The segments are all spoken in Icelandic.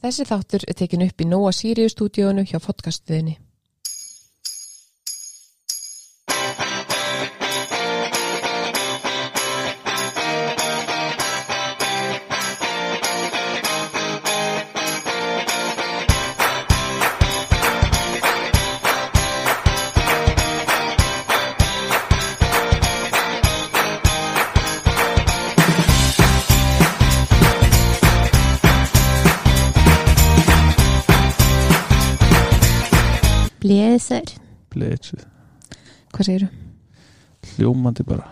Þessi þáttur er tekin upp í Nóa Sirius stúdíónu hjá podcastuðinni. Segirðu? hljómandi bara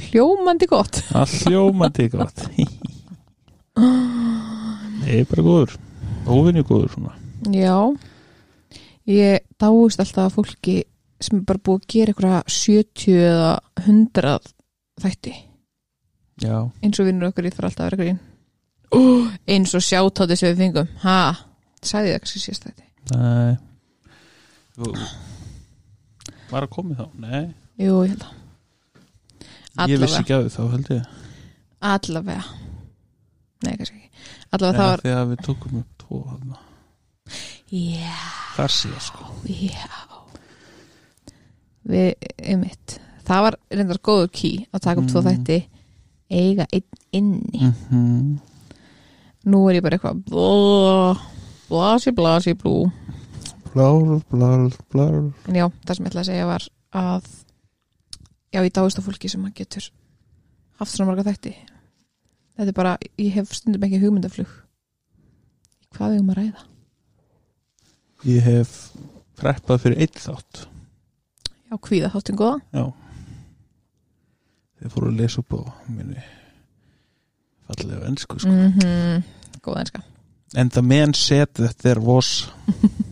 Hljómandi gott. Hljómandi gott Nei, bara góður Óvinni góður svona Já. Ég dáist alltaf fólki sem er bara búið að gera eitthvað 70 eða 100 þætti. Já, eins og vinnur okkur í þarf alltaf að vera grín oh, eins og sjátátti sem við fengum ha, sagði ég það kannski sést þetta nei Jú. Var að komið þá? Nei, jú, ég held að. Ég vissi allavega, ekki að því þá held ég. Allavega. Nei, kannski ekki. Allavega Nei, var, Þegar við tókum upp tvo þarna. já, Þar síðan sko. Já. Við, einmitt. Það var reyndar góður ký að taka upp tvo Mm. þætti eiga einn inni. Mm -hmm. nú er ég bara eitthvað blasi, blasi, blú Blár, blár, blár. En já, það sem ég ætla að segja var að já, ég dáist á fólki sem að getur haft svona marga þætti. Þetta er bara, ég hef stundum ekki hugmyndaflug hvað við um að ræða. Ég hef preppað fyrir eitt þátt. Já, hvíða þáttin góða. Já. Þeir fóru að lesa upp á minni fallega ennsku sko. mm góða enska. And the man said that there was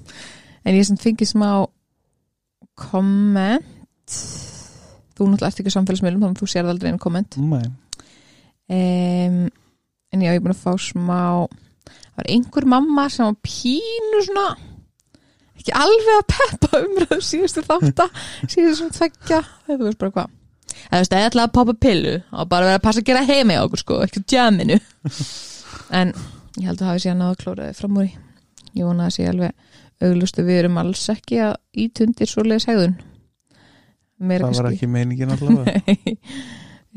en ég sem fengi smá komment þú náttúrulega ert ekki á samfélagsmiðlum þannig að þú sér aldrei einu komment um, en já, ég er búin að fá smá það var einhver mamma sem var pínu svona ekki alveg að peppa umröðu síðustu þátta síðustu svona tveggja. Þetta veist bara hvað. Eða þú veist, eða ætlaði að poppa pillu og bara vera að passa að gera heima í okkur sko, ekki á djaminu en ég held að hafi síðan að klóra þið fram úr í. Ég vona að sé alveg auglustu við erum alls ekki að ítundir svoleiðis hegðun. Meira það var ekki meiningin allavega. Nei,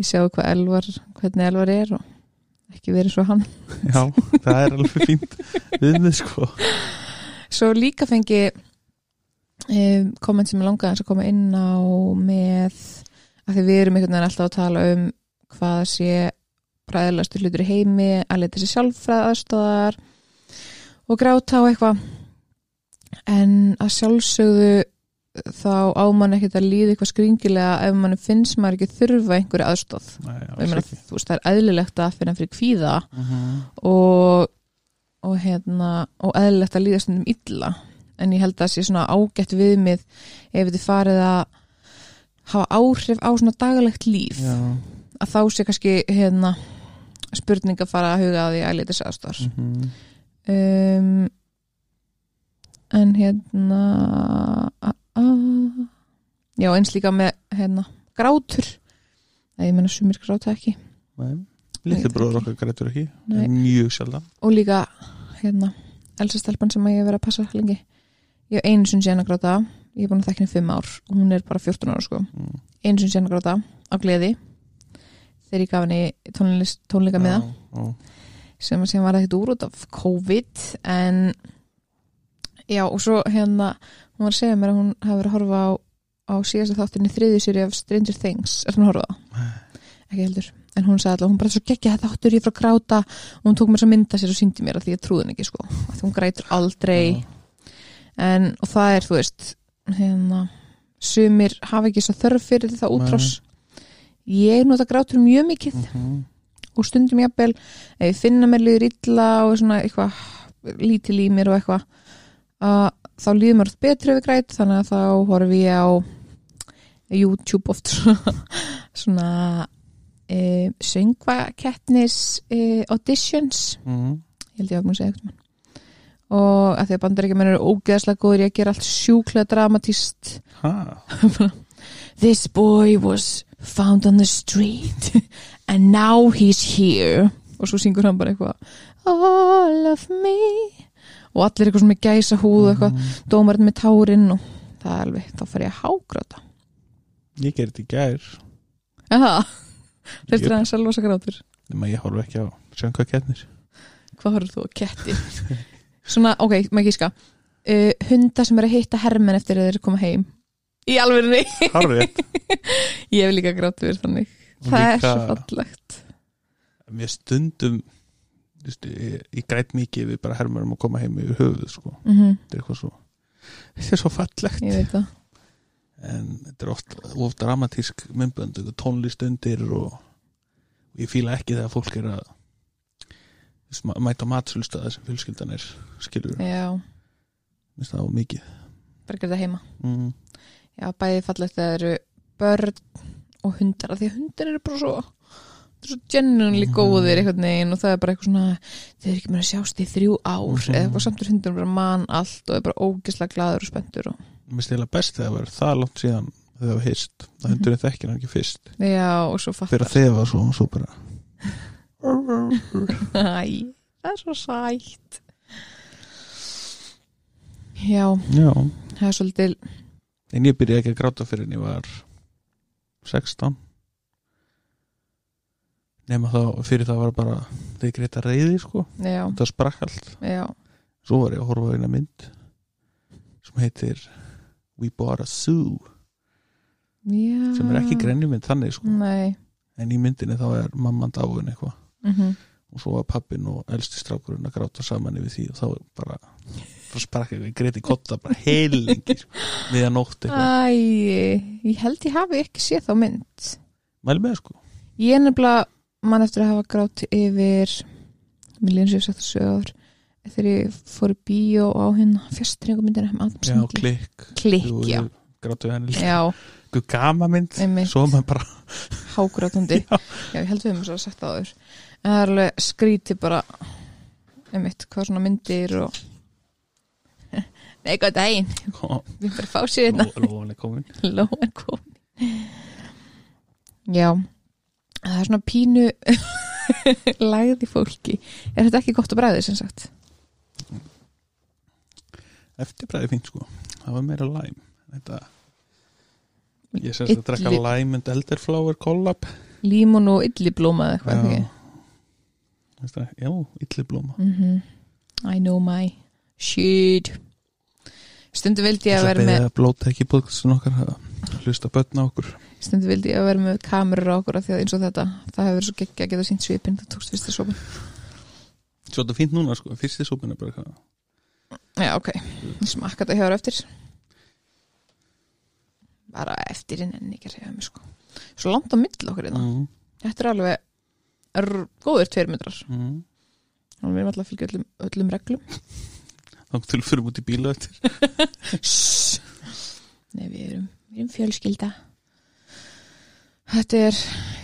ég sjáu hvað Elvar, hvernig Elvar er og ekki verið svo hann. Já, það er alveg fínt viðmið sko. Svo líka fengi um, komment sem ég langaði að koma inn á með að því við erum einhvern veginn alltaf að tala um hvað sé bræðilegastu hlutur í heimi að leta sér sjálffræð aðstöðar og gráta og eitthvað en að sjálfsögðu þá á mann ekkert að líða eitthvað skringilega ef mann finnst maður ekki þurfa einhverju ekki. þú veist, það er eðlilegt að finna fyrir kvíða Mhm. og, og hérna og eðlilegt að líða stundum illa en ég held að það sé svona ágætt viðmið ef þið farið að hafa áhrif á svona daglegt líf Já, að þá sé kannski hérna spurning að fara að huga að því að lítið sæðastar mhm. um, en hérna a, a, já eins líka með hérna grátur. Nei, ég menna sumir gráta ekki. Nei. Lítið bróður okkar grætur ekki Nei. Mjög sjaldan. Og líka hérna Elsa stelpan sem ég hef verið að passa lengi. Ég hef einu sinni síðan að gráta. Ég hef búin að þekka henni fimm ár. Og hún er bara 14 ára sko. Mm. einu sinni síðan að gráta á gleði. Þegar ég gaf henni tónleika með já. sem að síðan var ekkert úr út af COVID en já og svo hérna hún var að segja mér að hún hafi verið að horfa á, á síðasta þáttinni þriðju séri af Stranger Things. Er hún að horfa það? ekki heldur. En hún sagði alltaf, hún bara svo geggja þetta þáttur ég frá að gráta og hún tók mér svo mynda sér og síndi mér að því ég trúði henni ekki sko. Að hún grætur aldrei. En og það er þú veist hérna sumir hafa ekki svo þörf fyrir það útrás. Ég nota grátur mjög mikið. Mhm. og stundum jafnvel ef ég finna mér liður illa og svona eitthvað lítil í mér og eitthvað að þá líður mér oft betri við græt þannig að þá horfi ég á YouTube oft svona, e, söngvakettnis e, auditions. Mhm. ég held ég að að segja eitthvað og að því að bandaríkjumenn eru ógeðslega góður að gera allt sjúklega dramatíst This boy was found on the street and now he's here. Og svo syngur hann bara eitthvað All of me og allir eitthvað svona með gæsa húð eitthvað, Mhm. dómarinn með tárin og það er alveg, þá fer ég að hágráta. Ég gerði þetta í gær. En það, er Ég- aðeins að losa grátur. Ég horf ekki á sjöngva kettnir hvað horfður þú á ketti? Svona, ok, maður gíska. Uh, hunda sem er að hitta hermenn eftir að þeir koma heim. Í Harrið ég hef líka grátt við þannig. Það er líka- svo fallegt. Mér stundum ég, ég græt mikið við bara hermarum að koma heim yfir höfuð sko. mm þetta er eitthvað svo þetta er svo fallegt. En þetta er oft, oft dramatísk myndbönd, tónlist undir og, og ég fíla ekki þegar fólk er að mæta á matsölustöða sem fjölskyldan er skilur, minnst það á mikið. Bara gera það heima. Mm. já, bæði fallegt þegar það eru börn og hundar, því hundar eru bara svo svo genuinely Mhm. góðir einhvern veginn og það er bara eitthvað svona þeir eru ekki með að sjást í þrjú ár Mhm. eða eitthvað samt er hundur bara mann allt og er bara ógislega glaður og spenntur og... mér stila best þegar það verður það langt síðan þegar það var hist, það Mhm. hundurinn þekkir hann ekki fyrst. Já, og svo fattar. Fyrir að þefa svo, svo bara Æ, það er svo sætt. Já, já, það er svolítið en ég byrjaði ekki að gráta fyrir en ég var 16 nema þá fyrir það var bara ég greita reyði sko. Já, það sprakk allt. Já, svo var ég að horfa á eina mynd sem heitir We Bought a Zoo. Já. Sem er ekki grenjumynd þannig sko. Nei. En í myndinni þá er mamman dáin eitthvað. Mm og svo var pappin og elsti strákurinn að gráta saman yfir því og þá bara þá sprakk eitthvað, greiti kotta bara heilengi sko, við að nótt eitthvað. Æ, ég held ég hafi ekki séð þá mynd. Mæli með sko. Ég er nefnilega mann eftir að hafa grátt yfir mér líðan sér sagt að sögur þegar ég fór í bíó á hérna fjastringumyndina já, klikk, klikk, klikk, já, gráttu henni líka. Guð gama mynd, svo maður bara hágrátandi. Já. já, ég held við höfum svo sagt það áður en það er alveg skríti bara einmitt, hvað svona myndir og nei, góð daginn. Við bara fá sér hérna. Lóðan er komin. Lóan komin. Já það er svona pínu lagði fólki. Er þetta ekki gott að bræði sem sagt? Eftirbræði fínt sko, það var meira læm. Þetta ég semst að drekka Illi- læm and elderflower collab. Límun og illiblóma eða eitthvað já. já, illi blóma mm I know my shit stundu vildi ég að vera með blóta ekki bóðkastin okkar hlusta börn á okkur? Stundu vildi ég að vera með kamerur á okkur af því að eins og þetta, það hefur verið svo geggja að geta sínt svipinn, það tókst fyrsta sopin svo þetta fínt núna sko, fyrsti sópin er bara eitthvað já ok, smakka þetta hjá eftir. Bara eftir inn en ekki að segja mig sko. Svo langt á mill okkur hérna. Mm, þetta er alveg er góður tveir metrar. Mm. og við erum alltaf að fylgja öllum, öllum reglum þá til fyrir út í bíla eftir. Nei við erum, við erum fjölskylda. Þetta er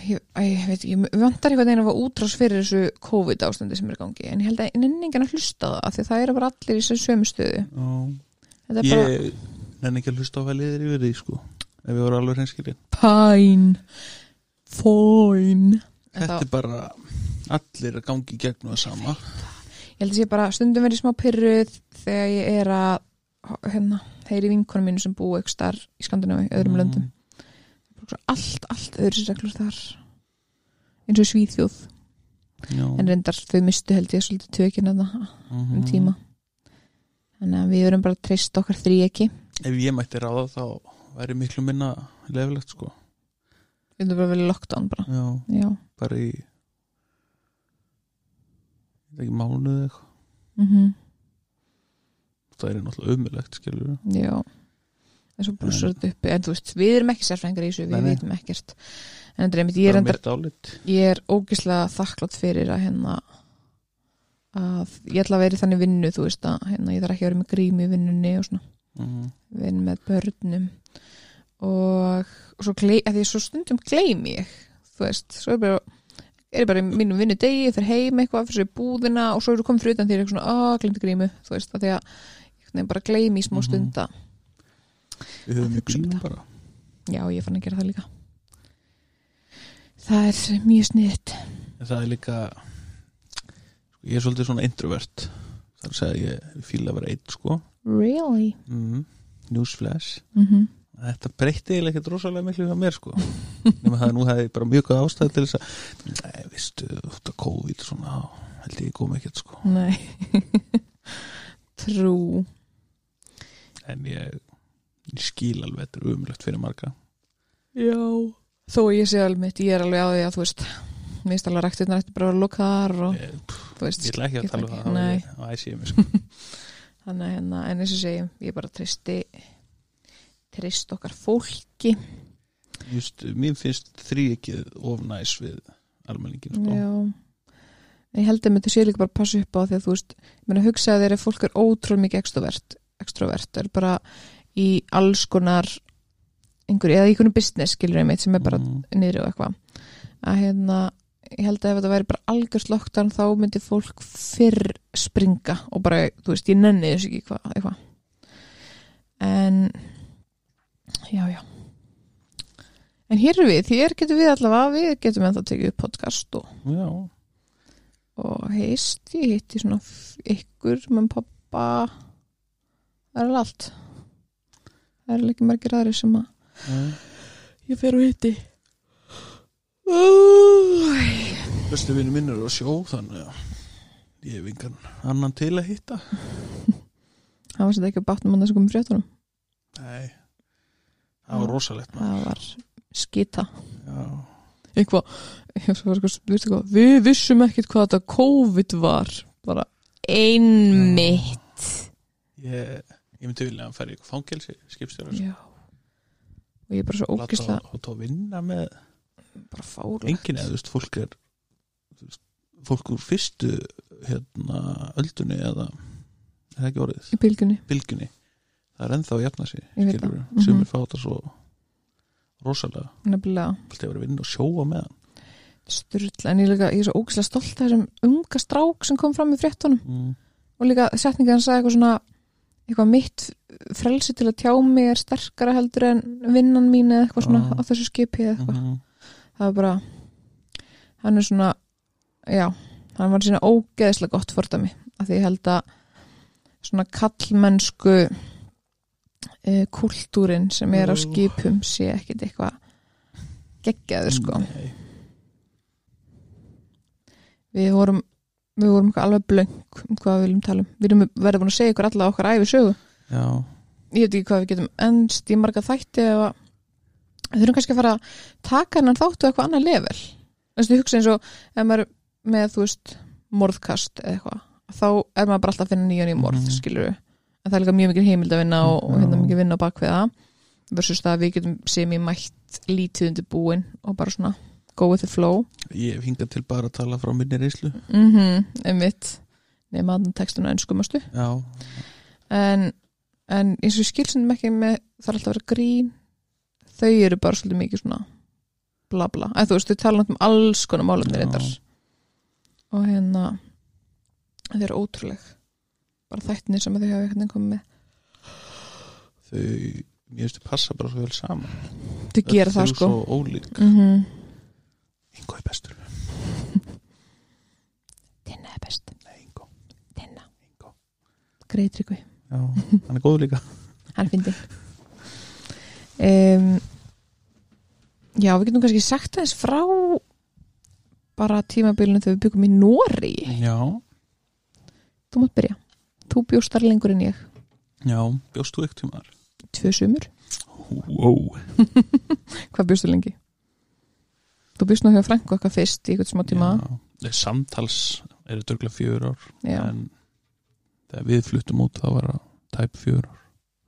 ég, ég veit ekki, við vantar eitthvað einn að fá útrás fyrir þessu COVID ástandi sem er gangi en ég held að nenningan að hlusta það af því að það eru bara allir í þessu sömu stöðu. Þetta er bara ég nenni ekki að hlusta á hvað liðir yfir því sko ef við vorum alveg hreinskilin fine. En þetta er bara allir að gangi gegnum það sama ég held að sé bara stundum verið smá pyrruð þegar ég er að hérna, heyri vinkonum mínu sem búi ekki starf í Skandinavi, öðrum Mm. löndum. Allt, allt öðru sér reglur þar. Eins og Svíþjóð. Já, en reyndar þau mistu held ég svolítið tökina það Mhm. um tíma. Þannig að við erum bara að treysta okkar þrý ekki. Ef ég mætti ráða þá væri miklu minna lefilegt sko. Við erum bara vel í lockdown bara. Já, já, bara í ég ekki mánuð eitthvað. Mm það er náttúrulega umilegt skilur já. En svo blúsar þetta uppi. En þú veist, við erum ekki sérfræðingar í þessu, við Nei, veitum ekkert. En þetta er einmitt, ég er, endar, ég er ógislega þakklátt fyrir að hérna að ég ætla að vera í þannig vinnu þú veist að hérna, ég þarf ekki að vera með grími í vinnunni og svona, mm. vinn með börnum. Og, og svo, gley, svo stundum gleymi ég þú veist, svo er bara er ég bara í mínum vinnu degi, fyrir heim eitthvað fyrir búðina og svo eru komið fyrir utan því er eitthvað svona, að glemdi grímu, þú veist, að því að ég veginn bara gleymi í smá Mhm. stunda við höfum hugsa um þetta. bara já, ég fann að gera það líka það er mjög sniðt en það er líka sko, ég er svolítið svona introvert er að segja ég fíla að vera einn sko Really? mm. Newsflash Mm Þetta breytti eiginlega ekkert rosalega miklu hjá mér sko. Það að nú hefði bara mjög góð ástæð til þess að nei, vistu, af COVID svona, held ég kom ekkert sko. Nei. Trú. En ég, ég skil alveg þetta er umlegt fyrir marga. Já. Þó ég sé alveg mitt, ég er alveg á því að þú veist Mér finnst alveg ræktirnar eftir bara að loka þar og ég, pff, veist ég ætla ekki að tala um það á æsíum sko. Þannig að hérna, en eins og segjum, ég bara tristi trist okkar fólki. Just, mér finnst þrý ekki of næs við almenningin sko. Já. Ég held að myndi sé líka bara að passa upp á því að þú veist, ég meina hugsa að þeir eru fólk er ótrúlega mikið extrovert, extrovert er bara í alls konar einhver, eða í einhvern business skilur ég mitt sem er bara mm, niðri og eitthvað. Að hérna, ég held að ef þetta væri bara algjörst loktan þá myndi fólk fyrr springa og bara, þú veist, ég nenni þessu ekki eitthvað, eitthvað. En já, já. En hér er við, hér getum við allavega við getum ennþá tekið upp podcast og, og heist ég hitti svona ykkur með pappa það er alveg allt. Það er ekki margir aðri sem að nei. ég fer og hitti. Bestu vinnu minn eru á sjó þannig að ég hef engan annan til að hitta. Það var sér ekki að batna mann þess að koma fréttunum. Nei, það var rosalegt það var skita eitthvað, eitthvað, við vissum ekkit hvað þetta COVID var bara einmitt. Ég, ég myndi vilja að hann færi í fangelsi skipstjóra já. Og ég er bara svo ógislega og þá vinna með enginn eða þú veist, fólk er veist, fólk úr fyrstu hérna öldunni eða er það ekki orðið, í bylgunni, bylgunni það er ennþá að jafna sig Ég veit skilurðu. það. Mhm. sumir fá þetta svo rosalega, nefnilega alltaf að vera að vinna og sjóa með hann styrla, en ég, er líka, ég er svo ógislega stolt af þessum unga strák sem kom fram í fréttunum mm. og líka setninga hann sagði eitthvað svona eitthvað mitt frelsi til að tjá mig er sterkara heldur en vinnan mín eða eitthvað svona Já. á þessu skipi eða eitthvað Mm það var bara hann er svona já, hann var svona ógeðslega gott fordæmi af því ég held að svona kallmennsku e, kultúrin sem er á skipum sé ekkit eitthvað geggjaður sko. Nei. við vorum við vorum alveg blöng um hvað við viljum tala um. Við verið búin að segja ykkur alla okkar æfi sögu. Já, ég veit ekki hvað við getum ennst í marga þætti eða við þurfum kannski að fara að taka hennan þáttu eitthvað annað level. Ég hugsa eins og ef maður með þú veist morðkast eða eitthvað þá er maður bara alltaf að finna nýjan í morð mm. skilur en það er líka mjög mikil heimild að vinna og, og hérna mikil vinna á bakviða versus það að við getum sem í mætt lítið undir búin og bara svona go with the flow. Ég hef hingað til bara að tala frá minni reyslu mm -hmm, einmitt. Nema að textuna ennskumastu já, en, en eins og skilsundum ekki með er alltaf að vera grín. Þau eru bara svolítið mikið svona bla bla, eða þú veist, þau tala um alls konar málefni Já. reyndar og hérna þau eru ótrúleg bara þættinni sem þau hafa einhvern veginn komið með. Þau mér finnst þau passa bara svo vel saman. Þau gera það sko. svo ólík, mm -hmm. Ingo er bestur. Tinna er best, nei, Ingo, Tinna, Ingo. Greitrykvi já, hann er góð líka. Hann fyndi um, já, við getum kannski sagt aðeins frá bara tímabilinu þegar við byggum í Nóri já, þú mátt byrja, þú bjóst þar lengur en ég já, bjóst þú um þar tvö sumur, wow. hvað bjóstu lengi? þú bjóst hjá Franko eitthvað fyrst í eitthvað smá tíma já, samtals eru dörglega fjör ár já, en þegar við fluttum út þá var það tæp fjör ár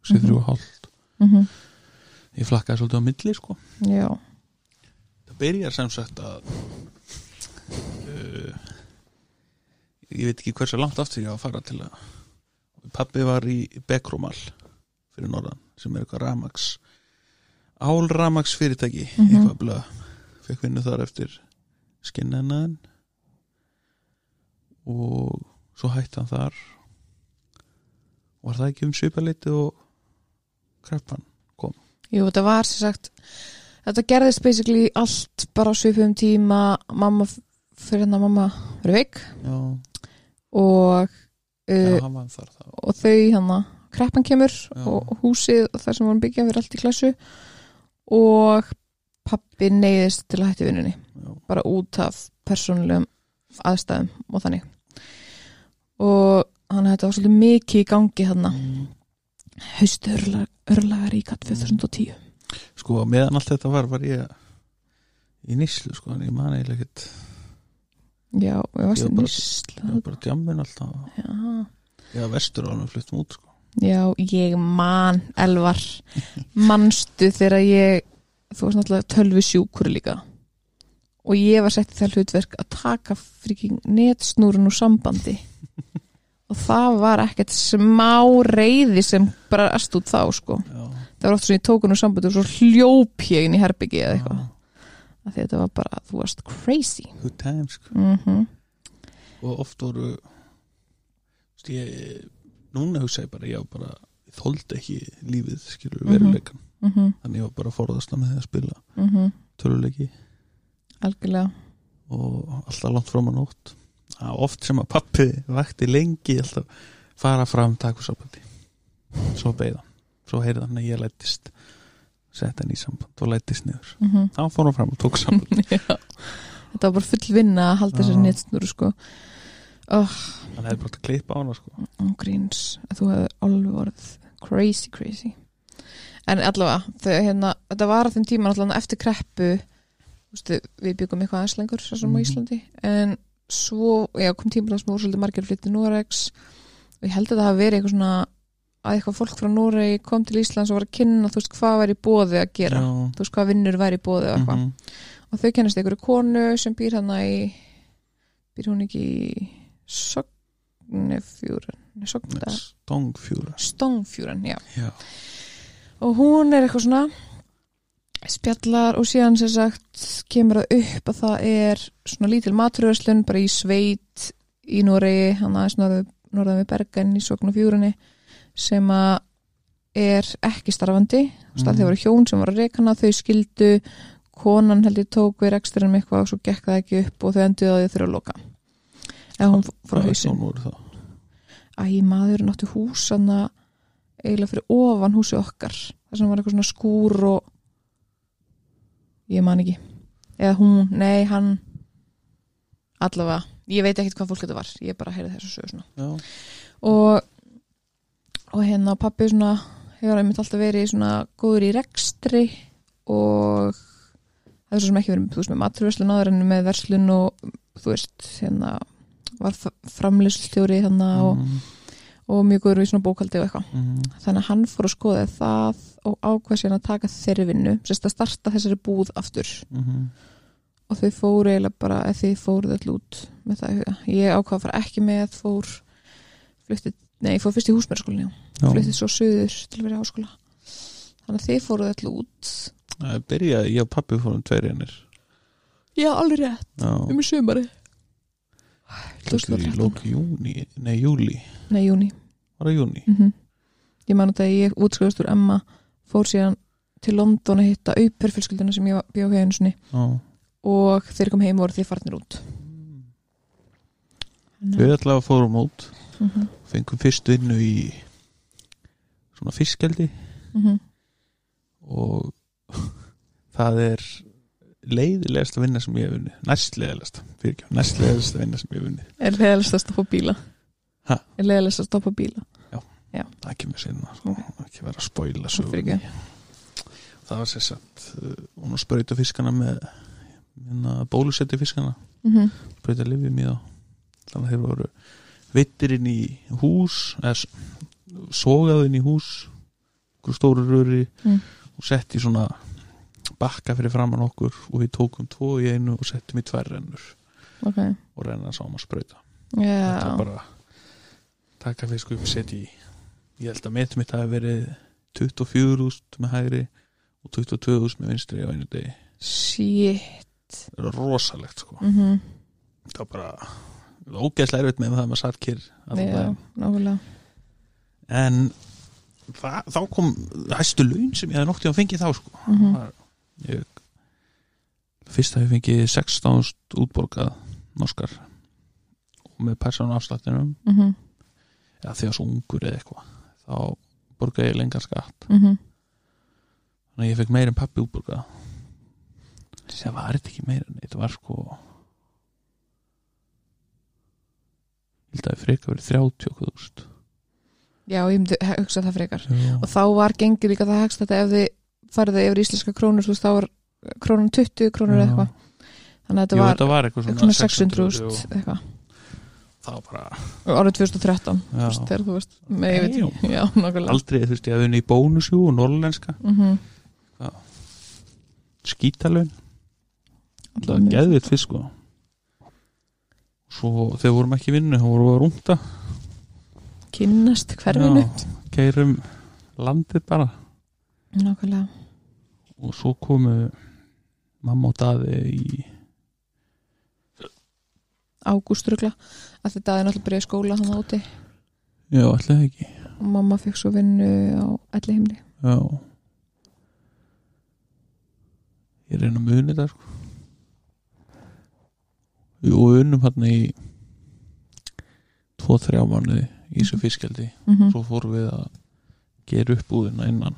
sér Mhm. þrjú og hálft mm ég flakkaði svolítið á milli sko já. það byrjar sem sagt að uh, ég veit ekki hversu langt aftur ég á að fara til að pappi var í Bekromal fyrir norðan sem er eitthvað ramax álramax fyrirtæki Mhm. eitthvað blöð. Fekk vinnu þar eftir skinnaðan og svo hætti hann þar. Var það ekki um svipaleiti og kreppan Jú, þetta var sem sagt þetta gerðist basically allt bara á svipum tíma mamma fyrir hérna mamma verið veik. Já, og Já, hann var þar þá og þau hann kreppan kemur Já. og húsið og það sem vorum byggja fyrir allt í klassu og pappi neyðist til að hætti vinnunni Já. bara út af persónulegum aðstæðum og þannig og hann þetta var svolítið mikið í gangi hann Mm. haustu örlagar í katt 2010 Sko, meðan allt þetta var var ég í nýslu, sko, en ég man eiginlega ekkert já, og ég varst Ég í var bara- nýsla ég var bara djammin alltaf. Já. ég var vestur á hann og fluttum út, sko. Já, ég man Elvar, manstu þegar ég þú varst náttúrulega tölvi sjúkur líka. Og ég var sett í það hlutverk að taka fríking netsnúrun úr sambandi. Og það var ekkert smá reyði sem bara erst út þá sko. Já, það var oft svona ég tók hún úr sambandi og svo hljóp ég inn í herbyggi eða eitthvað að þetta var bara, þú varst crazy. Good times, mm og oft voru veist, ég, núna hugsa ég bara ég bara, þóldi ekki lífið skilur Mhm. veruleikan mm -hmm, þannig ég var bara að forðast með því að spila mm töluleiki algjörlega. Og alltaf langt fram á nótt. Það oft sem að pappi vakti lengi alltaf fara fram takusambandi svo beigða svo heyrði hann að ég lættist setja hann í samband og lættist niður. Mm -hmm. þá fór hann fram og tók samband. Þetta var bara full vinna að halda þessari netsnúru sko. Oh, hann hefði bara átt að klippa á hana sko. Gríns, þú hefur alveg orðið crazy crazy. En allavega, þau hérna þetta var að þeim tíma allavega eftir kreppu. Vistu, við byggum eitthvað aðeins lengur svo sem á Mhm. Íslandi. En svo, já, kom tíma sem voru svolítið margir flytti Noregs. Og ég held að það hafi verið eitthvað svona að eitthvað fólk frá Noregi kom til Íslands og var að kynna þú veist hvað var í bóði að gera Já. þú veist hvað vinnur væri bóði eitthvað Mhm. og þau kennast einhverju konu sem býr hana í býr hún ekki í Sognefjúran Nei, Sogna, Stongfjúra Stongfjúran, já Já. og hún er eitthvað svona spjallar og síðan sem sagt kemur það upp að það er svona lítil maturverslun bara í sveit í Noregi hann aðeins norðan við Bergen í Sognefjúrunni sem að er ekki starfandi. Starf Mhm. þegar voru hjón sem voru að rekana þau skildu konan held ég tók við reksturinn með eitthvað og svo gekk það ekki upp og þau enduði að þau þurfa að loka. Eða hún fór hjón voru það? Æ, maður náttu hús eiginlega fyrir ofan húsi okkar. Þar sem var eitthvað svona skúr og ég man ekki. Eða hún, nei, hann allavega, ég veit ekkert hvað fólk þetta var. Ég bara heyrði þessu sögur svona. Já. og og hérna pappi svona hefur einmitt alltaf verið svona góður í rekstri og það er svo sem ekki verið þú veist með maturverslun áður en með verslun og þú veist hérna var framlýslstjóri hérna og, Mhm. og mjög góður í svona bókaldi og eitthvað Mhm. þannig að hann fór að skoða það og ákvað sér að taka þeirri vinnu sérst að starta þessari búð aftur Mhm. og þau fóru eiginlega bara eða þið fóruð all út með það ég ákvað að fara ekki með fór fluttið, nei, ég fór fyrst í húsmjörskólinni Já. fluttið svo suður til að vera í háskóla. Þannig að þið fóruð all út. Það byrjaði, ég og pappi fórum tveir einir. Já, alveg rétt, um í sumari þetta er í 2013. lók júni Nei, júli, nei, júni var það júni? mm ég man að ég útskrifast úr Emma fór síðan til London að hitta auperfylskildina sem ég bjóð hefðinu sinni. Já. Og þeir kom heim og voru því farnir út. Við allavega fórum út mm -hmm. fengum fyrst vinnu í svona fiskjaldi Mm og það er leiðilegast að vinna sem ég hef vunnið næstleiðilegast, fyrir ekki, næstleiðilegast að vinna sem ég hef vunnið, Er leiðilegast að stoppa bíla? Ha? Er leiðilegast að stoppa bíla? það kemur sinna sko, ekki vera að sögunni ekki. það var sér satt hún að sprauta fiskana með minna, bólusetti fiskana Mm -hmm. sprauta lifið mjög þannig að þeir voru vittir inn í hús eða s- sogað inn í hús stóru röri Mm. og sett í svona bakka fyrir framann okkur og við tókum tvo í einu og settum í tvær rennur Ok. og renna sáum að sprauta þetta Já. var bara taka fisk upp, setja í ég held að metum mitt hafi verið 24.000 með hægri og 22.000 með vinstri á einu degi Shit. það er rosalegt sko Mm -hmm. það var bara ógeðslega erfitt með það að maður allan Já, en það, þá kom hæstu laun sem ég hefði noktið að fengið þá sko. Mm Var- ég, fyrst að ég fengið 16.000 útborgað norskar og með persónu afslættinum Mm -hmm. já, þegar svo ungur eða eitthvað þá borgaði ég lengan skatt. Mm þannig að ég fekk meir en pappi útborgað. Það var þetta ekki meir en þetta var sko ég held að það freka verið 30 okkur úrst já, ég myndi hugsa það frekar. Og þá var gengið líka það hegst þetta ef þið farið yfir íslenska krónur þú veist, þá var krónun 20 krónur Já. eða eitthvað. Þannig að Jú, þetta var þetta var eitthvað svona svona 600 jú. úst eitthvað. Það var bara Og árið 2013 þú já, veist, þegar þú veist, með ég veit Damn. ekki já, aldrei, þú veist, ég hafði unni í bónusjú og norrlenska, mm skítalun það var geðvitt fyrst sko svo þegar vorum ekki vinnu þá vorum við að rúnta. Kynnast hverfinu. Keirum landið bara. Nokkulega og svo komu mamma og daði í ágústrugla að þetta er náttúrulega byrjaði í skóla þannig áti já, allir ekki. Og mamma fekk svo vinnu á elli heimli já. Ég reyna að muni þetta sko Jú, við unnum hann í tvo, þrjá mánuði í þessu fiskjaldi mm -hmm. svo fórum við að gera upp búðina innan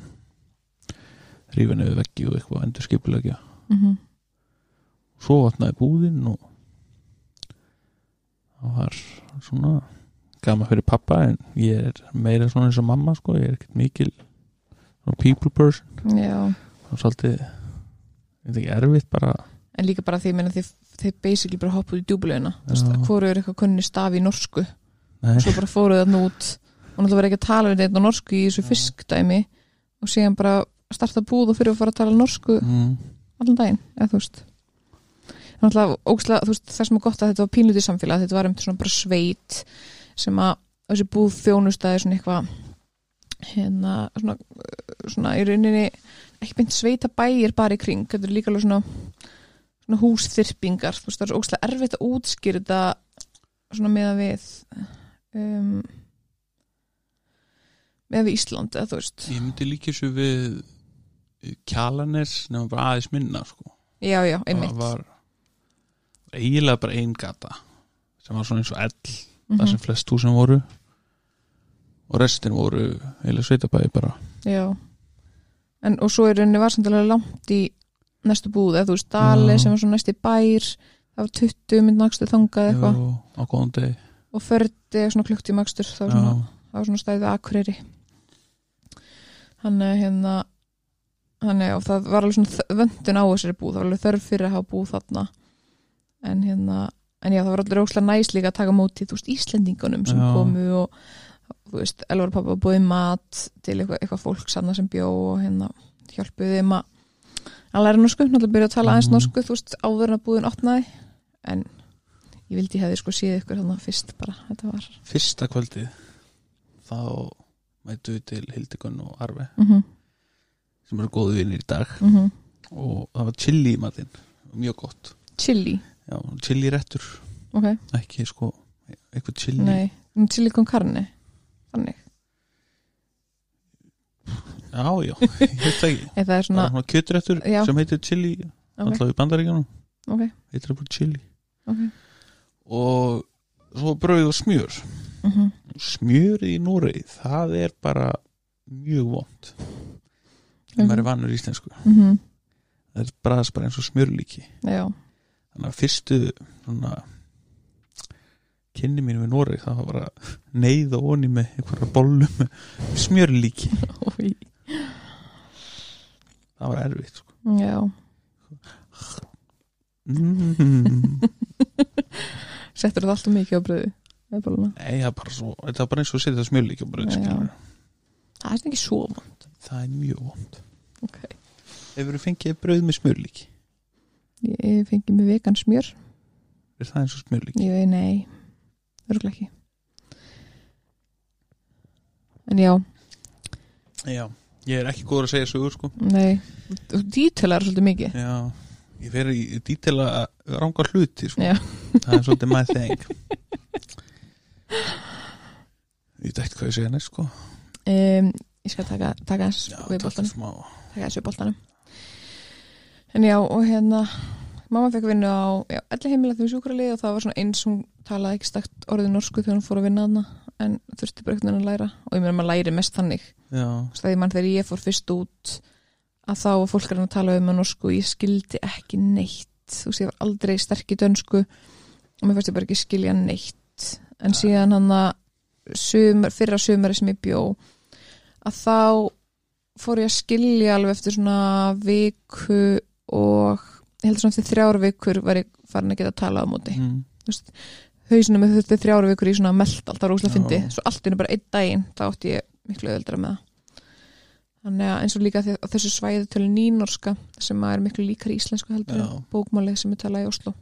rífa nefið veggi og eitthvað endur skipulegja Mhm. svo vatnaði búðin og það var svona gama fyrir pappa en ég er meira svona eins og mamma sko, ég er ekkert mikil people person. Já, og svolítið erfitt bara. En líka bara því ég meina þið basically bara hoppuð í djúbulögina Já. hvoru er eitthvað kunni staf í norsku. Nei, og svo bara fóruð þarna út. Og náttúrulega verið ekki að tala við þetta norsku í þessu fiskdæmi. Og síðan bara starta búð og fyrir að fara að tala norsku mm, allan daginn, eða þú veist. Náttúrulega ógstlega, þú veist, það sem er gott að þetta var pínlítið samfélag, þetta var um svona bara sveit sem að þessi búð þjónustæði svona eitthvað hérna, svona, svona í rauninni ekki beint sveita bæir bara í kring, þetta er líka alveg svona svona húsþyrpingar, þú veist, það er svo ógstlega erfitt að útskýra þetta svona meða við um, meða við Ísland, eða þú veist. Ég myndi líka þessu við kjalanes nema bara aðeins minna sko. Já, já, einmitt. það var eiginlega bara ein gata sem var svona eins og ell Mhm. það sem flest húsin voru. Og restin voru eiginlega sveitabæði bara. Já. En, og svo er rauninni var samt alveg langt í næstu búð, eða þú veist Dali sem var svona næst í bær það var 20 mynd nakstu þangað eitthvað. á góðan deg og fördi svona klukt í makstur það var svona, það var svona stæðið akureyri. Hann er hérna hann er, og það var alveg svona vöndun á þessari búð, það var alveg þörf fyrir að hafa búð þarna. En hérna en já, það var allir óslega næs líka að taka móti þú veist, Íslendingunum sem Já. komu og þú veist, Elvar pappa búið mat til eitthvað, eitthvað fólk sanna sem bjó og hérna hjálpuði þeim að að læra norsku, náttúrulega byrja að tala aðeins Mhm. norsku þú veist, áður en að búðin opnaði. En ég vildi hefði sko séð ykkur þannig fyrst bara, þetta var fyrsta kvöldið þá mætu við til Hildigun og Arve mm -hmm, sem eru góðu vinnir í dag. Mm og það var chili í matinn mjög gott. Chili, Já, chili réttur, ok, ekki sko eitthvað chili. Nei chili con carne þannig, Já, já, ég veit það ekki. Það er svona svona kjötréttur Já. sem heitir chili ok, alltaf í bandaríkjanum, ok, heitir það bara chili. Ok. Og svo brauð og smjör. Mm smjör í Núrei, það er bara mjög vond ef maður er vannur íslensku. -hmm. það er bræðast bara eins og smjörlíki. Já, þannig að fyrstu svona kynni mín við Núrei það var bara neyða onni með einhverja bollum með smjörlíki. Það var erfitt sko. já. Mm. settur það alltaf mikið á bröðu nei, það er bara svo þetta er bara eins og að setja smjörlíki á skilurðu. það er ekki svo vond það er mjög vond ok, hefur þú fengið brauð með smjörlíki? Ég fengi mig vegan smjör. Er það eins og smjörlíki? Nei, örgulega ekki. En já, já, ég er ekki góður að segja sögur sko. Nei dítelar svolítið mikið. Já, ég fer í dítela að ranga hluti sko. Já. það er svolítið my thing. Ég veit ekkert hvað ég segja næst sko. um, ég skal taka, taka þess við er smá. Taka þessu boltanum. En já og hérna mamma fekk vinnu á já, allir heimilega því sjúkrali og það var svona eins hún talaði ekki stakt orðið norsku þegar hún fór að vinna hana en þurfti bara veginn að læra. Og ég meina maður læri mest þannig. Þú veist, þegar, ég fór fyrst út að þá var fólk að tala um að norsku og ég skildi ekki neitt. Þú veist, ég var aldrei sterk í dönsku og mér fannst ég bara ekki skilja neitt. En síðan hann að sumar, fyrra sumari sem ég bjó að þá fór ég að skilja alveg eftir svona viku og ég heldur svona eftir þrjára vikur var ég farin að geta að tala á móti. Mm, hausinu með þetta þrjára vikur í svona meld alltaf róslega Já. fyndi, svo allt innu bara einn daginn þá átti ég miklu öðuldra með það. Þannig að eins og líka þessu svæði tölu nýnorska sem er miklu líkar í íslensku heldur Já. bókmáli sem er talað í Oslo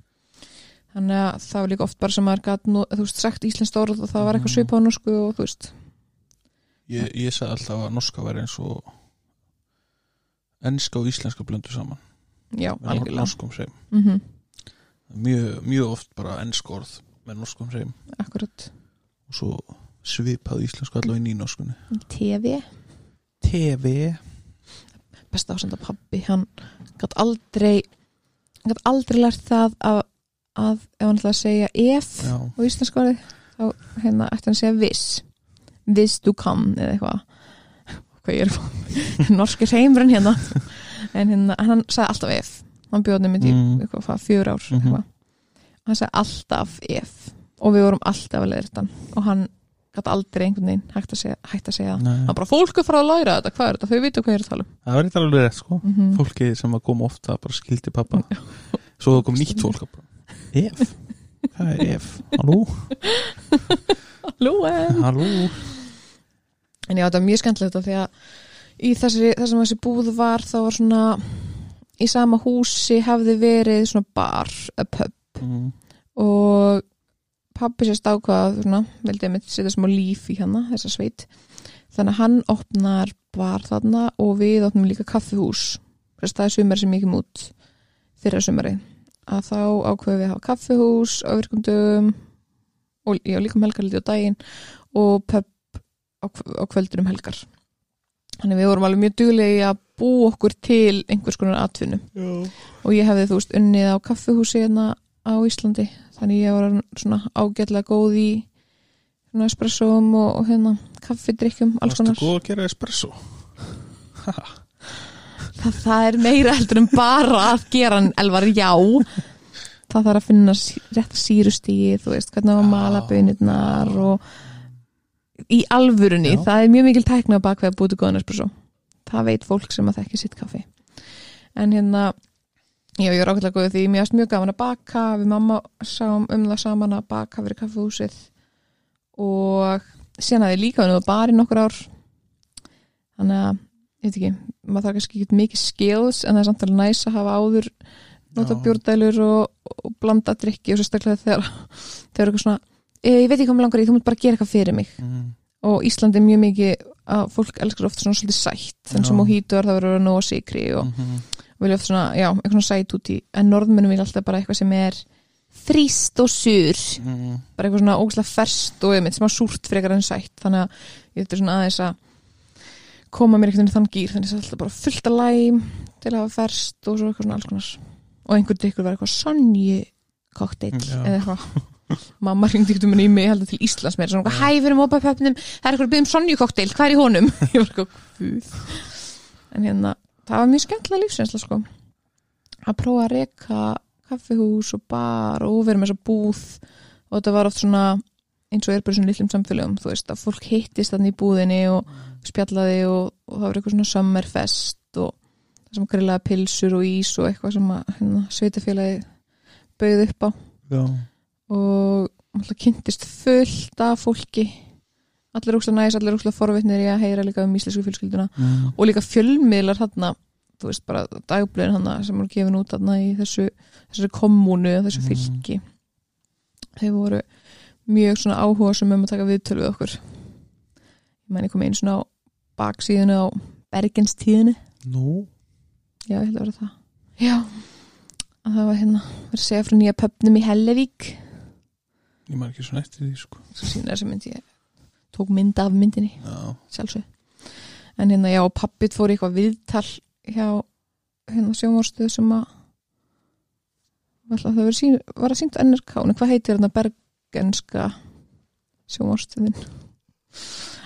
þannig að það var líka oft bara sem maður nú, þú veist, sagt íslenskt orð og það var eitthvað svipað á norsku og þú veist. Ég, ég sagði alltaf að norska væri eins og enska og íslenska blöndu saman já, með algjörlega. norskum seim. Mm mjög, mjög oft bara ensk orð með norskum seim. Akkurat. Og svo svipað íslensku allavega inn í norskunni. TV, TV besta ásenda pabbi hann gætt aldrei hann gætt aldrei lært það að, að ef hann ætla að segja ef já, á íslensku orði þá hérna ætti hann að segja viss. Viss du kann eða eitthvað. Hvað ég er norski heimurinn hérna en hérna, hann sagði alltaf ef. Hann bjóði nefnir í Mm. fjör ár Mhm. eitthvað. hann sagði alltaf ef. Og við vorum alltaf að leira og hann gæti aldrei einhvern veginn hægt að segja, hægt að segja. Hann bara fólk er frá að læra þetta, hvað er þetta, þau vita hvað ég er að tala það var eitthvað alveg rétt sko. Um mm fólki sem að koma ofta bara skildi pappa svo það kom nýtt fólk. Ef, hvað er ef? Halló, Lúen halló? En já, þetta var mjög skemmtilegt af því að í þessi, þessum þessi búð var þá var svona í sama húsi hafði verið svona bar, a pub. Mm, og pappi sérst ákvað svona, vildi ég mitt setja smá líf í hana, þessa sveit. Þannig að hann opnar bar þarna og við opnum líka kaffihús. Þess það er sumari sem ég kem út fyrra sumari að þá ákveðum við að hafa kaffihús á virkundum og já, líka um helgar lítið á daginn og pub á, á kvöldur um helgar þannig við vorum alveg mjög duglegi að bú okkur til einhvers konar atvinnu. Og ég hefði þú veist unnið á kaffihúsi hérna á Íslandi. Þannig ég var svona ágætlega góð í svona espressum og, og hérna kaffidrykkjum alls konar. góð að gera espresso? Það, það er meira heldur en bara að gera en elvar já. Það þarf að finna rétt sírustíð þú veist hvernig að mala Já. bönirnar og í alvörunni, Já. það er mjög mikil tækna á bakveð að búti góðan espresso. Það veit fólk sem að þekki sitt kaffi. En hérna já, ég er ákveðlega góð því. Mér varst mjög gaman að baka. Við mamma sáum um það saman að baka fyrir kaffihúsið. Og síðan að ég líka unnið á barinn nokkur ár. Þannig að, ég veit ekki maður þarf kannski ekki mikið skills en það er samt alveg næs að hafa áður nota Já. bjórdælur og, og blanda drikki og sérstaklega þegar þegar eitthvað svona, e, ég veit ekki hvað mér langar í þú mútt bara gera eitthvað fyrir mig. Mm, og Íslandi er mjög mikið að fólk elskar oft svona svolítið sætt Já. sem mojito er það verður að nóa sigri og mm, vilja oft svona, já, eitthvað svona sætt út í en norðmennum vilja alltaf bara eitthvað sem er þrýst og sur mm, bara eitthvað svona ógæslega ferst og einmitt smá súrt frekar en sætt. Þannig að ég þetta svona aðeins að koma mér einhvern í þann gýr þannig að alltaf bara fullt að læm til að hafa ferst og svo eitthvað svona alls konar. Og einhver drikkur var eitthvað sonju kokteil eða eitthvað mamma ringdi ykkur um í mig til Íslands með svona hæ, við erum opað pöpnum það er eitthvað að byggja um sonju kokteil, hvað er í honum? Ég var eitthvað, guð. En hérna, það var mjög skemmtilega lífsreynsla sko. Að prófa að reka kaffihús og bar og vera með þessa búð. Og þetta var oft svona eins og er bara svona litlum samfélögum þú veist að fólk hittist þannig í búðinni og spjallaði og, og það var eitthvað svona summerfest og það sem grillaði pilsur og ís og eitthvað sem að hérna, sveitafélagi bauð upp á. Já, og alltaf kynntist fullt af fólki. Allir úkslega næs, allir úkslega forvitnir. Í að heyra líka um íslensku fjölskylduna. Mm, og líka fjölmiðlar þarna þú veist bara dagblöðin þarna sem voru gefin út þarna í þessu þessari kommunu, þessu Mhm. fylki. Þau voru mjög svona áhuga sem um að taka viðtölu við okkur. Ég meni kom einu svona á baksíðinu á Bergenstíðinu nú? Já, ég held að vera það. Já, að það var hérna verið að segja frá nýja pöpnum í Hellevík ég maður ekki svona eftir því sko. Sína þessa mynd ég tók mynd af myndinni já, sjálfsög en hérna já, pappit fór eitthvað viðtal hjá hérna sjónvarstöð sem að það var, sín, var að sýnt NRK en hvað heitir hérna bergenska sjónvarstöðin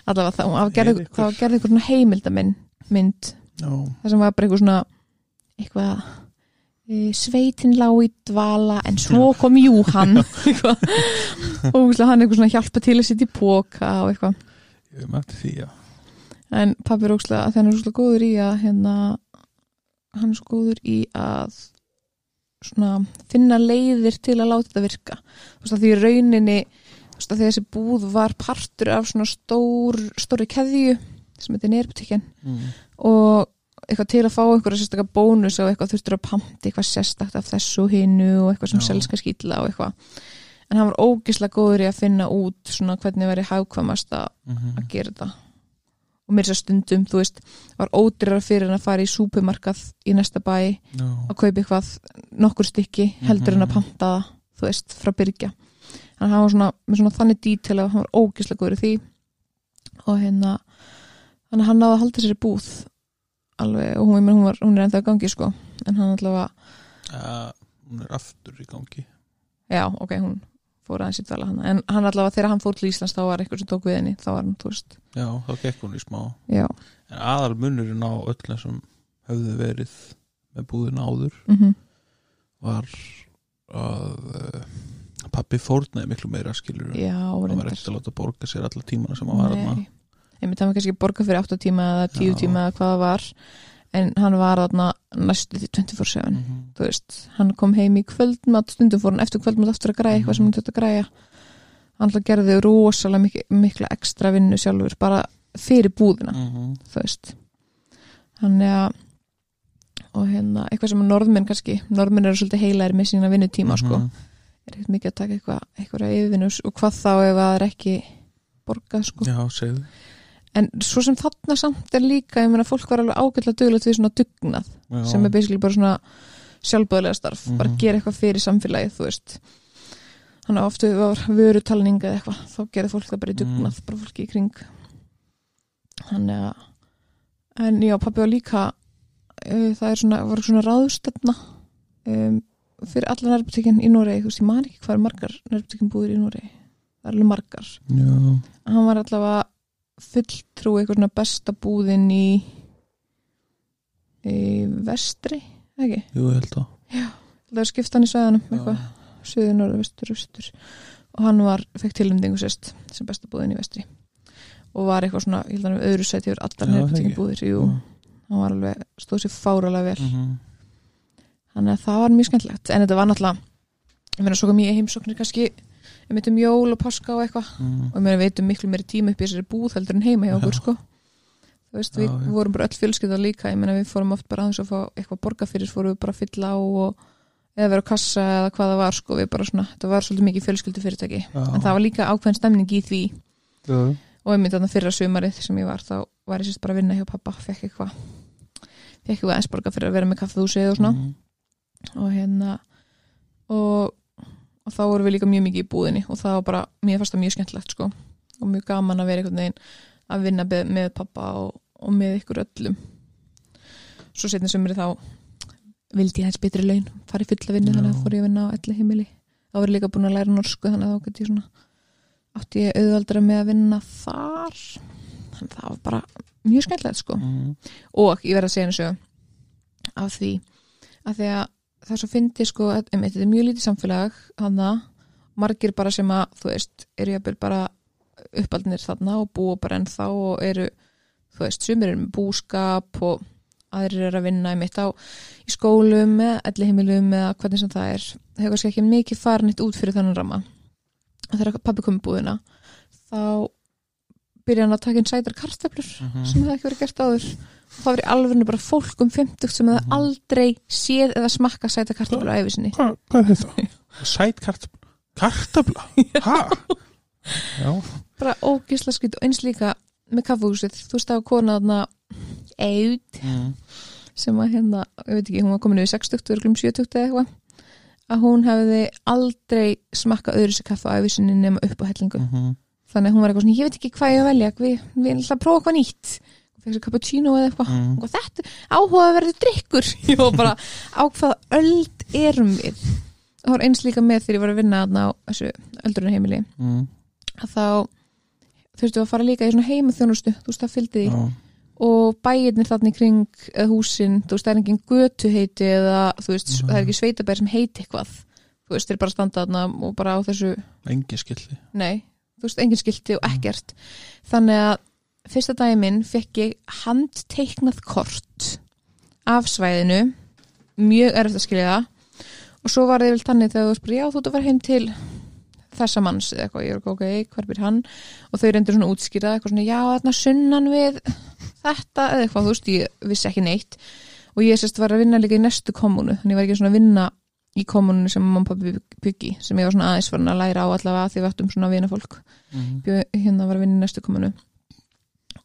allavega það, það gerði eitthvað heimildamind mynd, já, það sem var bara eitthvað svona eitthvað sveitin lá í dvala en svo kom Júhann og hann eitthvað svona hjálpa til að sitja í póka og eitthvað. Ég mætti því, já. En pappi er óslega, þegar hann er óslega góður í að hérna, hann er svo góður í að svona finna leiðir til að láta þetta virka. Þú veist að því rauninni þú veist að þessi búð var partur af svona stór, stóri keðju sem þetta er nýrbutikinn mm. og eitthvað til að fá einhverja sérstakka bónus og eitthvað þurftur að pamti eitthvað sérstakt af þessu og hinu og eitthvað sem Já. selska skýtla og eitthvað. En hann var ógislega góður í að finna út svona hvernig veri hagkvæmast að Mm að gera þetta. Og mér að stundum, þú veist, var ódýrar fyrir hann að fara í súpumarkað í næsta bæ já, að kaupa eitthvað nokkur stykki heldur en að Mhm. panta það, þú veist, frá að hann var svona, með svona þannig dítil að hann var ógislega góður í því. Og hérna hann náði að halda sér í búð alveg, og hún, hún, var, hún er ennþá í gangi sko, en hann allavega ja, hún er aftur í gangi. Já, ok, hún fór aðeins í dvala hann en hann allavega, þegar hann fór til Íslands þá var eitthvað sem tók við henni, þá var hann, þú veist. Já, þá gekk hún í smá. Já, en aðal munurinn á öll sem höfðu verið með búðina áður mhm. var að uh, pappi fórnaði miklu meira skilur já, hann var ekkert að láta borga sér alla tímana sem hann var Nei, einmitt hann var kannski borga fyrir 8 tíma eða 10 Já. tíma eða hvað það var en hann var þarna næstu því 24-7 Mhm. þú veist, hann kom heim í kvöldmat stundum fór hann eftir kvöldmat aftur að græja eitthvað sem Mhm. hann þetta að græja hann gerði rosalega mikla, mikla ekstra vinnu sjálfur, bara fyrir búðina Mhm. þú veist hann er að og hérna, eitthvað sem norðmenn kannski norðmenn eru svolítið heilæri með sína vinnutíma sko, Mhm. er ekkert mikið að taka eitthvað eitthvað yfirvinnu og hvað þá ef það er ekki borgað sko já, segðu en svo sem þarna samt er líka ég meina fólk var alveg ágætlega duglegt við svona dugnað já. sem er basically bara svona sjálfböðlega starf, bara Mhm. gera eitthvað fyrir samfélagið, þú veist. Þannig að oftu var vörutalning eða eitthvað, þá gerði fólk það bara í dugnað bara fólki í kring. Þannig að en já, pappi var líka uh, það er svona, var svona ráðstefna um, fyrir alla nærbutikinn í Noregi, þú veist, ég man ekki hvað er margar nærbutikinn búður í Noregi. Það er alveg margar. Já, hann var allavega fulltrú eitthvað svona besta búðin í í vestri ekki, jú, ég held að það var skiptan í sveðanum eitthvað, já, suður, norður, vestur, austur. Og hann var, fekk tilumdingu sérst sem besta búðin í vestri. Og var eitthvað svona, ég held að hann öðru sæti yfir allar Já, nefntingin búðir, jú, hann var alveg stóð sér fáralega vel, Mhm. þannig að það var mjög skemmtilegt. En þetta var náttúrulega, ég meina svo kom ég heimsóknir kannski, ég myndi um jól og páska og eitthvað. Mhm. og ég við veitum miklu meiri tíma upp í þessari búð heldur en heima hjá okkur sko. Þú veist, við Já, vorum bara öll fjölskylda líka. Ég meina við fórum oft bara aðeins að fá eitthvað borga fyrir fórum við bara að fylla á og eða vera á kassa eða hvað það var sko. Við bara svona, þetta var svolítið mikið fjölskyldu fyrirtæki Já. en það var líka ákveðin stemning í því. Já. og einmitt þarna fyrra sumarið sem ég var þá var ég sérst bara að vinna hjá pappa fekk eitthvað fekk eitthvað eins borga fyrir að vera með kaffehúsið og svona. Mhm. og hérna og, og þá vorum við líka mjög mikið í búðinni og það var bara, mér fannst það mjög skemmtilegt sko. Og mjög gaman að vera einhvern veginn að vinna með, pappa og, og með ykkur öllum. Svo setni sömurinn þá vildi ég hægt betri laun fara í fulla vinnu Já. þannig að fór ég að vinna á elli heimili. Þá var ég líka búin að læra norsku þannig að þá gæti ég svona átti ég auðvaldra með að vinna þar. Þannig að það var bara mjög skemmtilegt sko. Mhm. og ég verð að segja þessu af því að því að það er svo fyndi sko um, þetta er mjög lítið samfélag hana, margir bara sem að þú veist, eru jafnvel bara uppaldnir þarna og búa bara ennþá og eru, þú veist, sumir eru með búskap og aðrir eru að vinna í mitt á í skólum eða ellihimilum eða hvernig sem það er. Hefur kannski ekki mikið farinnitt út fyrir þannig ramma. Og þegar pappi kom í búðina þá byrja hann að taka inn sætar kartöflur Mhm. sem hefði ekki verið gert áður og það var í alvörinu bara fólk um 50 sem hefði Mhm. aldrei séð eða smakka sæta kartöflu á æfisinni Hva, hvað er þetta? Sæt kartabla Kartabla? Hæ? Bara ógisla skýt og eins líka með kaffehúsið, þú veist það var kona þarna Eid mm. sem að hérna, ég veit ekki, hún var komin yfir 60 örglum 70 eða eitthvað að hún hefði aldrei smakkað öðru sér kaffe á æfisinni nema upp á hellingu Mhm. Þannig að hún var eitthvað svona, ég veit ekki hvað ég að velja við, við ætla að prófa eitthvað nýtt. Sér cappuccino eða eitthvað. Mm. og þetta áhuga að verði drikkur ég var bara á hvað öld erum við? Það var eins líka með þegar ég var að vinna á þessu öldrunarheimili. Mm. að þá þurftum við að fara líka í svona heimaþjónustu þú veist, það fylgdi því. Já, og bæirnir þarna í kring húsin, þú veist, það er engin götu heiti eða þú veist, það er ekki sveitabær sem heiti eitthvað, þú veist, þeir bara standa þarna og bara á þessu, engi skildi nei þú veist, engin skilti og ekkert. Þannig að fyrsta daginn minn fekk ég handteiknað kort af svæðinu. Mjög erfitt að skilja það. Og svo var þið vel þannig þegar þú bara, já, þú ert að fara heim til þessa manns eða eitthvað, ég er ok, hver býr hann? Og þau reyndur svona að útskýra eitthvað svona, já, þarna sunnan við þetta eða eitthvað, þú veist, ég vissi ekki neitt. Og ég sérst var að vinna líka í næstu kommunu, þannig ég var ekki svona að vinna í kommunu sem mamma og pappi byggi sem ég var svona aðeins farin að læra á allavega því við ættum svona að vinna fólk. Mm. bjó, hérna var að vinna í næstu kommunu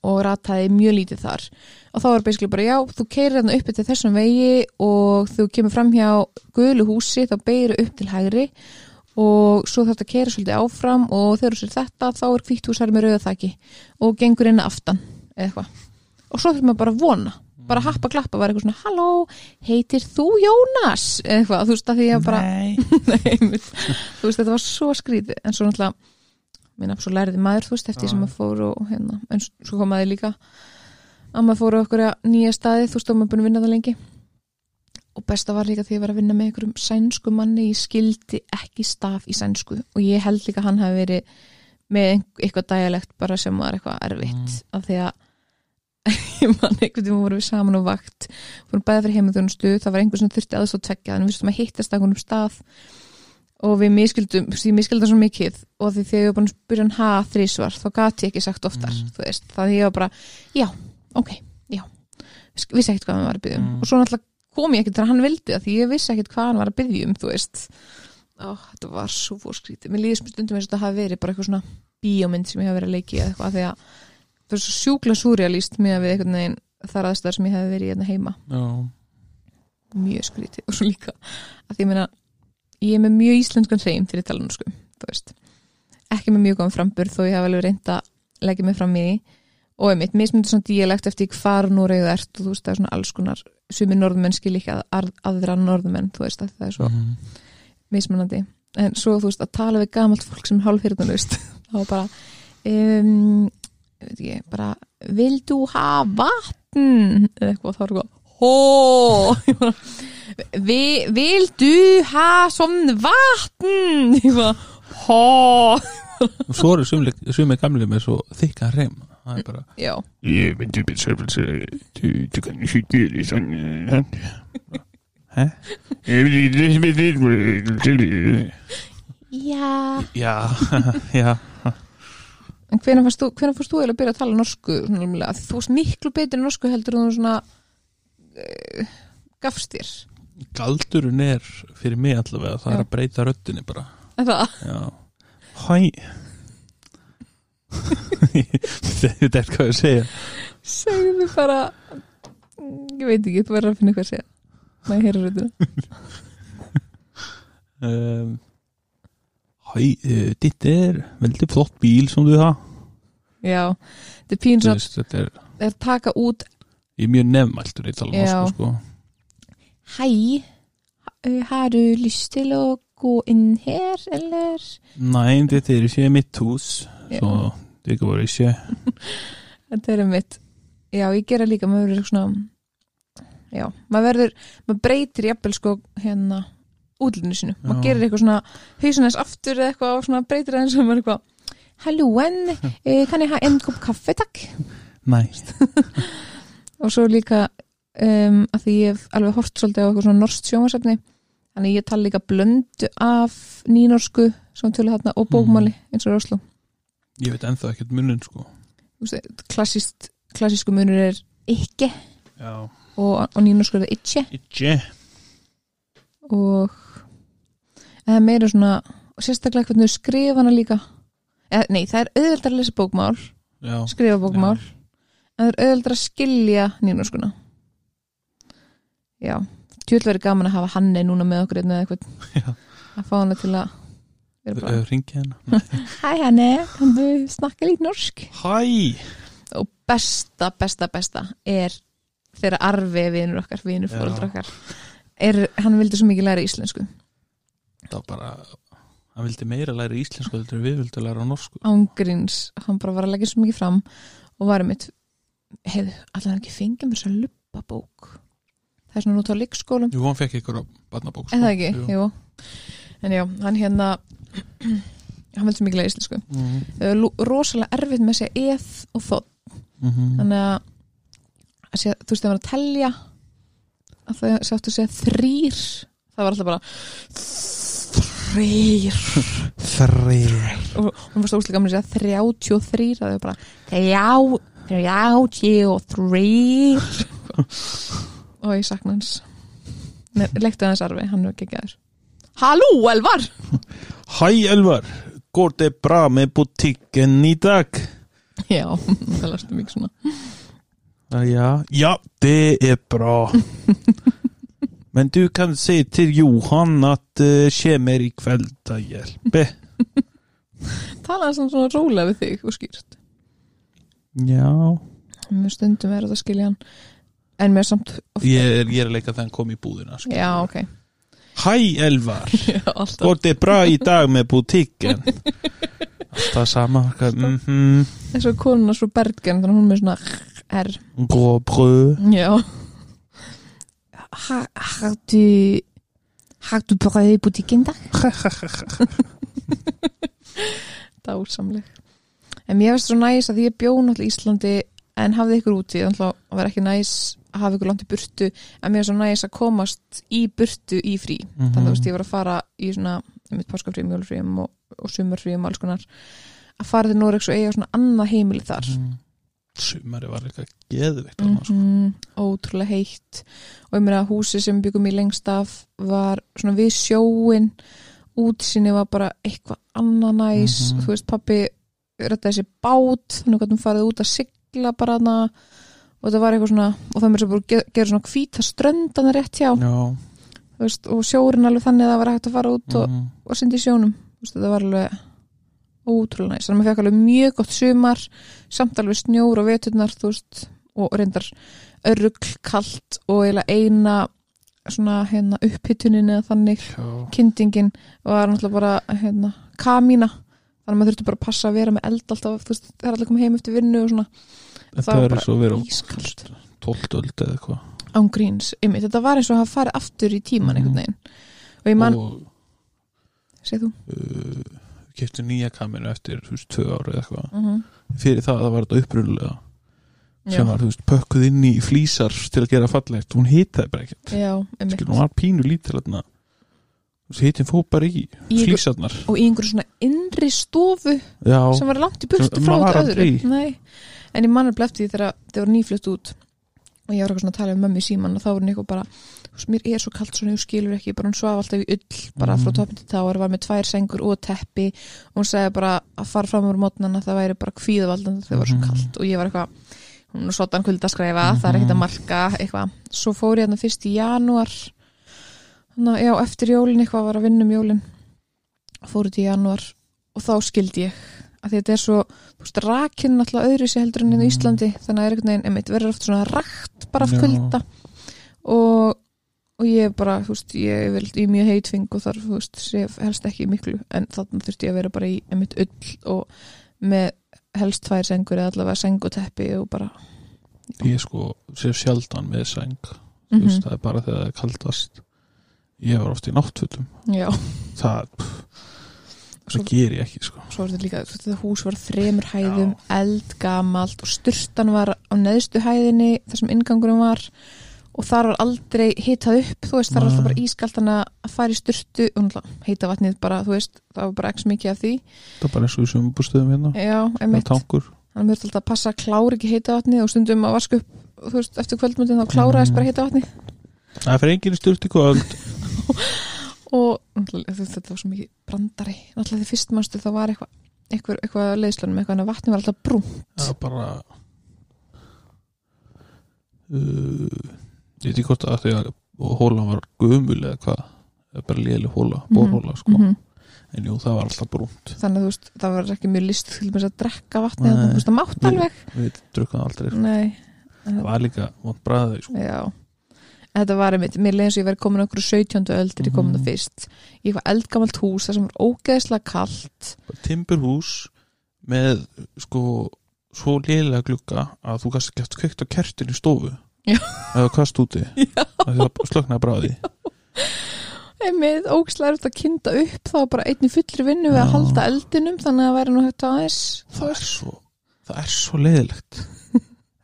og rataði mjög lítið þar. Og þá var basically bara já, þú keirir hérna uppi til þessum vegi og þú kemur fram hjá gulu húsi, þá beigir upp til hægri og svo þarf þetta að keira svolítið áfram og þegar þú sér þetta þá er hvítt húsar með rauða þaki og gengur inn aftan eða eitthvað. Og svo þurfum maður bara að vona bara að happa klappa, var eitthvað svona halló, heitir þú Jónas? Eða eitthvað, þú veist að því ég bara Nei, þú veist þetta var svo skrítið en svo náttúrulega minna, svo læriði maður þú veist eftir Já. sem maður fór og hérna en svo kom maður líka. Að maður fór á okkur nýja staði þú veist og maður búin að vinna það lengi. Og besta var líka því að vera að vinna með einhverjum sænsku manni, ég skildi ekki staf í sænsku. Og ég held líka að hann hafi verið með eitthvað dæjalegt bara sem var eitthvað erfitt. Af því að ég man einhvern tíma vorum við saman á vakt. Fórum bæða fyrir heimilþjónustu, það var einhver sem þurfti aðstóð tveggja, þannig við þurftum að hittast á einhvernum stað. Og við miskildum ég miskildum svo mikið. Og því þegar ég var búin að spyrja hann ha þrísvar, þá gati ég ekki sagt oftar Mm. veist, það ég var bara, já, ok já, vissi ekkert hvað hann var að byggja um. Mm. og svo náttúrulega kom ég ekkert þegar hann vildi það því ég vissi ekkert hvað hann var að byggja um þú veist, Ó, þetta var svo fórskrítið, mér líður stundum eins og þetta hafi verið bara eitthvað svona bíómynd sem ég hafi verið að leiki eða eitthvað, af því að er svo sjúkla súrealíst með að við einhvern veginn þar aðstæðar sem ég hef verið hérna heima. Já, mjög skrítið. Og svo líka að því ég meina, ég er með mjög íslenskan hreim til í talanum sko, þú veist. Ekki með mjög góðan frambur þó ég hef alveg reynd að leggja mig fram í því. Og einmitt, mismundur svona díalekt eftir hvar Núreið þú ert og þú veist, það er svona alls konar sumi norðmenn skil ekki að, að, aðra norðmenn þú veist, að það er svo Mhm. mismunandi. En svo þú veist, að tala við gamalt fólk sem er hálfhyrðunlaust þá bara um, ég veit ekki, bara vil þú hafa vatn? Eða eitthvað, þá er eitthvað hó? Vi, vil du ha som vatn? Ég bara hó? Og svo eru sumir gamli með svo þykka reym það er bara já, Ja, men det betyder du, du kan ikke gøre det sådan. Hæ? Já. Já, já en hvenær fannst þú, hvenær fannst þú eiginlega að byrja að tala norsku því þú varst miklu betri norsku heldur en þú svona uh, gafst þér. Galdurinn er fyrir mig allavega það Já. er að breyta röddinni bara. En það, já, hæ? Þetta er hvað ég segja. Segðu bara ég veit ekki, þú verður að finna eitthvað að segja. Maður heyra röddina. Um, hæ, uh, þetta er veldig flott bíl som du har já, þetta er pín Þú svo þetta er, að taka út ég er mjög nefnmæltur í tala Já. norsku sko Hej, ha- har du lyst til å gå inn her, eller? Nei, þetta er ikke mitt hus. Så det går ikke Þetta er mitt. Já, ég gera líka, maður verður svona, já, maður verður, maður breytir jafnvel sko hérna útlunni sinu. Maður gerir eitthvað svona hausunæs aftur eða eitthvað og svona breytir aðeins og maður er eitthvað, hallóen, eh, kann ég ha en kopp kaffe, takk? Nei, Og svo líka, um, að því ég hef alveg hort svolítið á eitthvað svona norskt sjónvarsefni, þannig ég tala líka blöndu af nýnorsku, þarna, og bókmáli, eins og Roslo. ég veit ennþá ekkert munin sko. Klassist, klassísku munur er Já, og, og nýnorsku er það ikke ekki og eða meira svona sérstaklega hvernig þau skrifa hana líka. Eða, nei, það er auðveldar að lesa bókmál Já, skrifa bókmál en það er auðveldar að skilja nýnorskuna já, tjóðlega verið gaman að hafa Hanni núna með okkur eða Já. eitthvað að fá hana til að vera bara, ringi hérna. Hæ Hanni, kan du snakka lít norsk? Hæ. Og besta, besta, besta er þegar arfi vinur okkar, vinur Já. fóröldra okkar. Er, hann vildi svo mikið læra íslensku Það var bara hann vildi meira læra íslensku en við vildi læra norsku. Ángríns, hann bara var að leggja svo mikið fram og var einmitt hefðu, allan ekki fengið mér svo luppabók það er svona út á leikskólum. Jú, hann fekk ykkur á barnabók sko. eða ekki, Jú. en já, hann hérna hann vildi svo mikið læra íslensku. Þau eru rosalega erfitt með að segja eð og þótt mhm. þannig að, að segja, þú veist það var að telja að það sé áttu að segja þrýr það var alltaf bara þrýr Þrýr og hún var stókslega gaman að segja þrjáttjú og þrýr það er bara þrjá, þrjáttjú og þrýr og ég sakna hans lektu hans arfi, hann er ekki gæður Halló, Elvar! Hæ Elvar, går det bra med butikken i dag? Já, það lærstu mikið svona ja. ja, det är bra. Men du kan säga till Johan att uh, kommer ikväll ta hjälp. talaði hann svona rólega við þig og skýrt Já. með stundum er þetta að skilja hann en mér samt ofta Ég er, ég er að leika hann kom í búðina. Sko. Já, ok Hæ Elvar, går det bra i dag med butikken? Alltaf sama. Mm -hmm. eins og konuna svo Bergen þannig að hún er með svona R Gå brød. Já Har du Har du bröð í bútíkinn dag? Dásamleg En mér finnst svo næs að því ég bjó náttúrulega Íslandi en hafði ykkur úti þannig að það var ekki næs að hafa ykkur langt í burtu en mér er svo næs að komast í burtu í frí Mhm. þannig að þú veist ég var að fara í svona mitt páskafrím, jólfrím og, og sumarfrím alls konar að fara til Noregs og eiga svona annað heimili þar Mm. Sumari var eitthvað geðveikt mm sko. mm ótrúlega heitt og ég meina að húsi sem byggum í lengst af var svona við sjóin útsinni var bara eitthvað annað næs, Mhm. þú veist pappi rættaði sér bát þannig að hann farið út að sigla bara hana og það var eitthvað svona og það mér svo bara ge- gera svona hvíta ströndana rétt hjá Já. veist, og sjórin alveg þannig að það var hægt að fara út og, Mm. og syndi í sjónum veist, það var alveg ótrúlega næst, þannig að maður fekk alveg mjög gott sumar samt alveg snjór og veturnar þú veist, og reyndar örugl, kalt og eina svona hérna upphitunin eða þannig, Já. kyndingin var náttúrulega bara hérna kamína, þannig að maður þurfti bara að passa að vera með eld alltaf, þú veist, það er allir komið heim eftir vinnu og svona, Þetta Það var er bara svo að vera ískalt. 12 öld eða eitthvað. án gríns einmitt, þetta var eins og að hafa farið aftur í tíman Mhm. einhvern veginn og ég man, Og segð þú uh, kefti nýja kaminu eftir þú veist, tvö ára eða eitthvað. Uh fyrir það það var þetta upprunulega sem var þú veist, pökkuð inn í flýsar til að gera fallegt, hún hitaði bara ekkert. Já, einmitt. skil, hún var pínu lítil þarna. Hitin fóð bara í Í flýsarnar og í einhverju svona innri stofu já, sem var langt í burtu Sem frá aldrei öðru. Nei. en ég manna blefti því þegar þau voru nýflutt út og ég var eitthvað svona að tala um mömmu í síman og þá var hún eitthvað bara mér er svo kalt svona, þú skilur ekki bara hún svaf alltaf í ull, bara frá Mhm. toppin til táar var með tvær sengur og teppi og hún segði bara að fara fram úr mótnana það væri bara kvíðavaldan þegar það var svo Mhm. kalt og ég var eitthvað hún svotan kulda að skræfa, það er ekkert að Mhm. marka eitthvað, svo fór ég hérna fyrst í janúar þannig að já, eftir jólin eitthvað var að vinna um jólin fór út í janúar og þá skildi ég að þetta er svo, þú veist, rakin náttúrulega öðru sér heldur enn í Mhm. Íslandi þannig að er einhvern veginn, verður oft svona rakt bara af kulda og, og ég bara, þú veist, ég er vel í mjög heitfing og þar, þú veist, helst ekki miklu, en þannig þurfti ég að vera bara í einmitt ull og með helst tvær sengur eða allavega senguteppi og bara ég sko sér sjaldan með sæng þú Mhm. veist, það er bara þegar það er kaldast. Ég var oft í náttfutum já, það, það ger ég ekki sko. svo var þetta líka, þetta hús var þremur hæðum, eldgamalt og sturtan var á neðstu hæðinni þar sem inngangurinn var og þar var aldrei hitað upp þú veist, þar var alltaf bara ískalt þannig að fara í sturtu og náttúrulega heita vatnið bara, þú veist, það var bara ekki mikið af því. Það er bara eins og í sumumbústöðum hérna. Já, einmitt, þannig að mér alltaf að passa að klára ekki heita vatnið og stundum að vaska upp þú veist, eftir kvöldmundin þá kláraðist Mhm. bara heita vatnið. Það fyrir enginn sturt í kvöld. Og náttúrulega, þetta var svo mikið brandari. Náttúrulega því fyrst mannstu það var eitthvað eitthvað, eitthvað leiðslunum, eitthvað en vatnið var alltaf brún það er bara uh, ég veit ekki hvort að því að hólan var gömul eða hvað eða bara léli hóla, borhóla sko. Mhm. en jú, það var alltaf brúnt þannig að þú veist, það var ekki mjög list til að drekka vatnið, Nei. þú veist, það mátt alveg við drukkaðum aldrei, sko. nei, það var líka vont bræði sko. já þetta var einmitt, mér leiðins og ég verið komin okkur 17. öldir ég komin Mhm. það fyrst í eitthvað eldgamalt hús það sem var ógeðslega kalt timburhús með sko svo lélega glugga að þú ekki eftir kveikt á kertin í stofu. Eða kvast úti. Að slöknaði bráði einmitt, ógeðslega erfitt að kynda upp var bara einni fullri vinnu við að halda eldinum þannig að það væri nú hægt aðeins það er svo það er svo leiðilegt.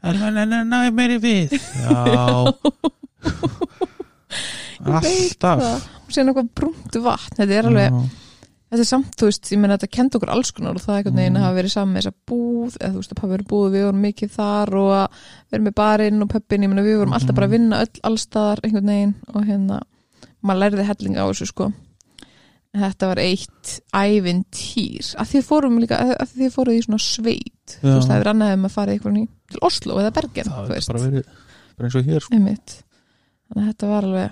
Næ, meiri við. Já. Alltaf. og síðan eitthvað brúnt vatn þetta er alveg, Já. Þetta er samt þú veist, ég meina þetta kendi okkur alls konar og það er einhvern veginn Mm. að hafa verið saman með þessa búð eða þú veist að pappi verið búð, við vorum mikið þar og að vera með barinn og pöppin ég meina við vorum alltaf Mhm. bara að vinna öll allstaðar einhvern veginn og hérna maður lærði helling á þessu sko. Þetta var eitt ævintýr. Að því fórum líka, að því fóruð í svona sveit þú veist það er annað ef maður farið eitthvað ný til Oslo eða Bergen, það þú veist. verið sko. þannig að þetta var alveg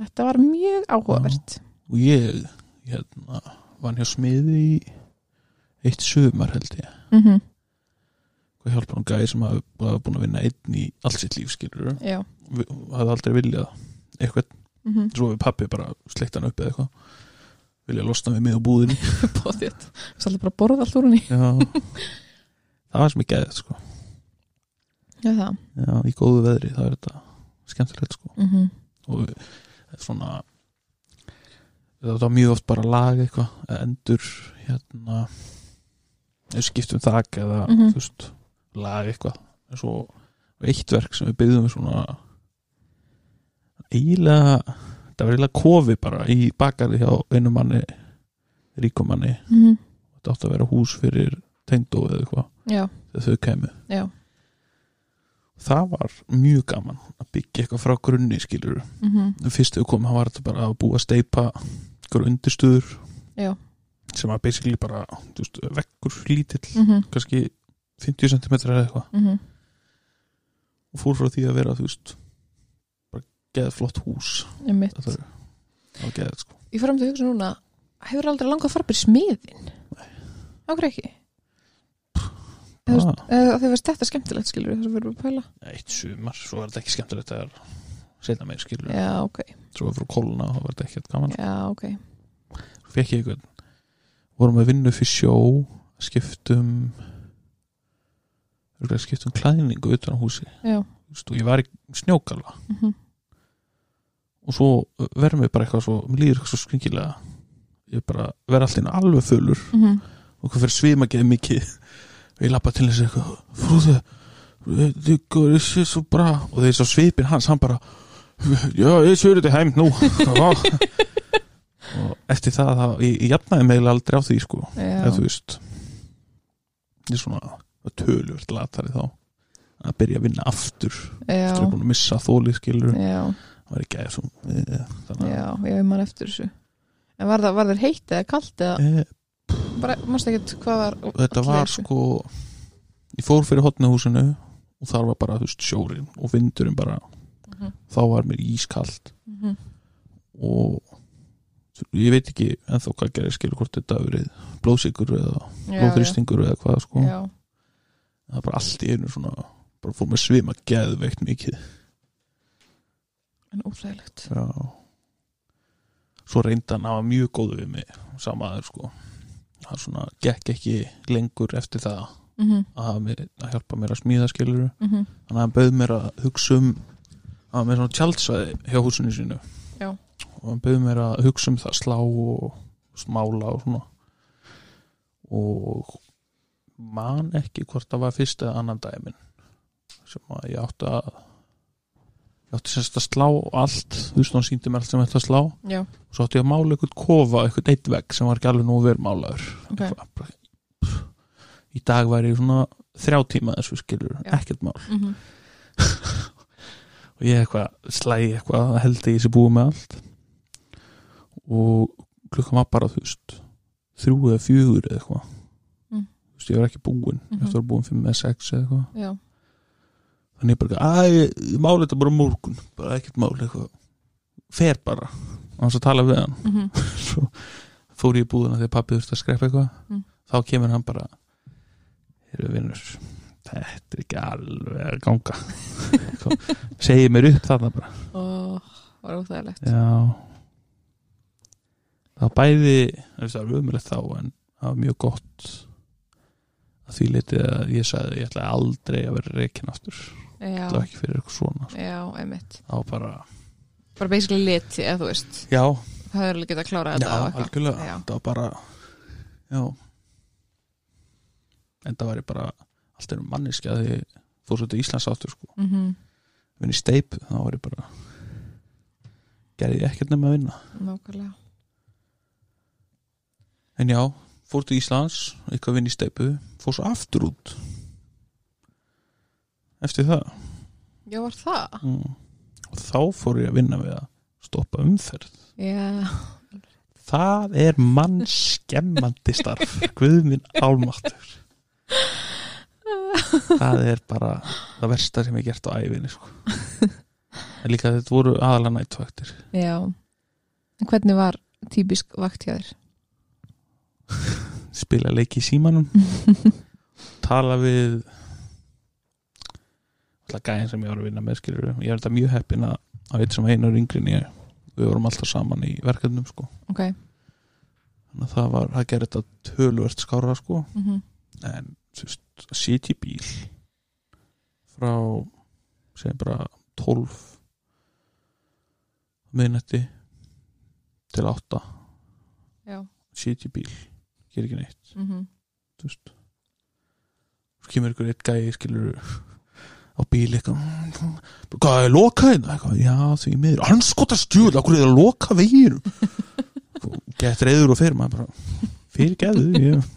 þetta var mjög áhugavert. Og ég hérna, vann hjá smiði í eitt sumar held ég mm -hmm. og hjálpa hann gæði sem hafa hafa búin að vinna einn í allt sitt líf skilur hafði aldrei viljað eitthvað mm -hmm. svo við pappi bara sleikt hann upp eða eitthvað vilja losna við mig á búðinni bóðið er bara borða allt úr henni það var sem ég geðið sko. já það Já, í góðu veðri, það er þetta skemmtilegt sko. mm -hmm. og svona það var mjög oft bara lag eitthvað endur hérna skiptum þak eða Mhm. þú veist, lag eitthvað. En svo eitt verk sem við byggðum svona eiginlega það var eiginlega kofi bara í bakari hjá einu manni ríkumanni Mm -hmm. þetta átti að vera hús fyrir tengdó eða eitthvað þegar þau kemur já það var mjög gaman að byggja eitthvað frá grunni skilur mm -hmm. fyrst við komum, það var þetta bara að búa að steipa ykkur undirstuður já. sem var basically bara veist, vekkur lítill, mm -hmm. kannski 50 cm eða eitthvað. Mm og fór frá því að vera, þú veist bara geða flott hús það var, það geða, sko. Ég fór um til að hugsa núna hefur aldrei langað í smiðin ákveð ekki Veist, ah, veist þetta er skemmtilegt skilur þess að við erum að pæla. Eitt sumar, svo var þetta ekki skemmtilegt að setna meir skilur, já, ok, svo frá kóluna og það var þetta ekkert gaman, já, ok. Svo fekk ég eitthvað vorum að vinna fyrir sjó skiptum skiptum klæðningu utan á húsi. Já, og ég var í snjókalva. Mm og svo verðum við bara eitthvað svo mér líður eitthvað svo skringilega. Ég bara verð alltaf alveg fullur. -hmm. og hvað fyrir svima geði mikið ég lappa til þessi eitthvað frúðu, er sér svo bra. Og þeir svo svipin hans, hann bara já, ég sér þetta heim nú. Og eftir það, það ég, ég jafnaði meðlega aldrei á því sko eða þú veist. Ég er svona tölvöld latari þá að byrja að vinna aftur. Já, eftir að búin að missa þólið skilur já, það var ekki að svo þannig já, ég man eftir þessu. En var það, var það heitt eða kalt eða? Að e, bara, mást ekki hvað var þetta var sko ég fór fyrir hotnahúsinu og þar var bara þú veist sjórin og vindurinn bara. Mhm, þá var mér ískalt. Mhm. og ég veit ekki ennþá hvað gerir skilur hvort þetta verið blóðsikur eða Já, blóðþristingur eða hvað sko. Já, það var bara allt í einu svona bara fór mér svima geðveikt mikið. En óþægilegt. Já. Svo reyndi hann að hafa mjög góðu við mig samaður sko það svona gekk ekki lengur eftir það mm -hmm, að, mér, að hjálpa mér að smíða skiluru mm -hmm. þannig að hann bauð mér að hugsa um að með svona tjaldsvæði hjá húsinu sínu Já. og hann bauð mér að hugsa um það slá og smála og svona og man ekki hvort það var fyrst eða annan dæmin sem að ég átti að ég átti semst að slá allt þú veist, hann síndi mér allt sem þetta að slá. Og já, svo átti ég að mála eitthvað kofa, eitthvað eitt vegg sem var ekki alveg nú verið málaður. Ok. Eitthvað bara- pff, í dag væri ég svona þrjá tíma þessu skilur, Já. ekkert mál. Mm -hmm. og ég eitthvað slægi eitthvað held að ég sé búið með allt. Og klukkan var bara þú veist þrjú eða fjögur eða eitthvað. Mm. þú veist ég var ekki búin Mhm. eftir að vera búin fimm eða sex eða eitthvað þannig ég bara, að máli þetta bara á morgun. Bara ekkert mál eitthvað. Fer bara, hans að tala við hann. Mm -hmm. svo fór ég í búðuna þegar pappi þurfti að skrepa eitthvað. Mm. þá kemur hann bara eru vinnur þetta er ekki alveg að ganga. Segið mér upp þarna bara. Og var óþægilegt. Já. Það bæði það var umrætt þá en það var mjög gott. Að því litið að ég sagði ég ætlaði aldrei að vera reikin aftur það var ekki fyrir eitthvað svona. Já, einmitt. Var bara, bara basically lit, eða þú veist. Já, það hefur alveg getað að klára já þetta eitthvað. algjörlega. Já. það var bara já. En það var ég bara allt erum manniski að því fór svo til Íslands áttur sko. Mhm, vinn í steip, þá var ég bara gerði ég ekkert nema að vinna. Nákvæmlega. En já, fór til Íslands eitthvað vinn í steipu, fór svo aftur út eftir það já, var það? mm. og þá fór ég að vinna við að stoppa umferð já, það er mann skemmandi starf Guð minn álmáttur það er bara það versta sem ég gert á æfinni sko. en líka þetta voru aðalega nættvaktir já en hvernig var típisk vakt hjá þér? spila leiki í símanum tala við gæðin sem ég var að vinna með skilur ég er þetta mjög heppin að að eitt sem einar yngri en ég við vorum alltaf saman í verkefnum sko. ok, þannig að það var, það gerði þetta tölvört skára sko. mhm. En þú veist, að sitja í bíl frá segjum bara 12 miðnætti til 8 já, sitja í bíl, ger ekki neitt. Mhm. Þú veist. Svo kemur ykkur eitt gæi skilur á bíl eitthvað. Hvað er lokað hérna? Eitthvað, já því miður, anskota stjúl okkur er að loka veginum? Gett reyður og fyrir maður bara fyrir geðu ég,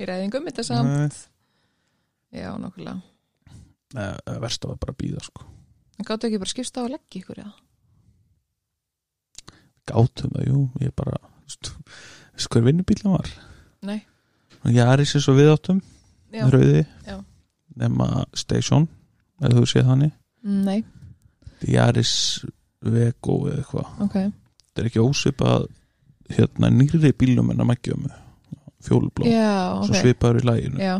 í ræðingum þetta samt. Nei. já, nákvæmlega. Nei, versta var bara að býða sko. En gáttu ekki bara skipst á að leggja ykkur eða? gátum það, jú, ég bara veist hver vinnubílum var? Nei, Jaris er svo við áttum já, rauði. Já. Nema Station eða þú séð þannig nei, Jaris Vego eða eitthvað. Ok. Þetta er ekki ósvipað hérna nýri bílum en að mækjum fjólublá, já, svo ok, svipaður í læginu já.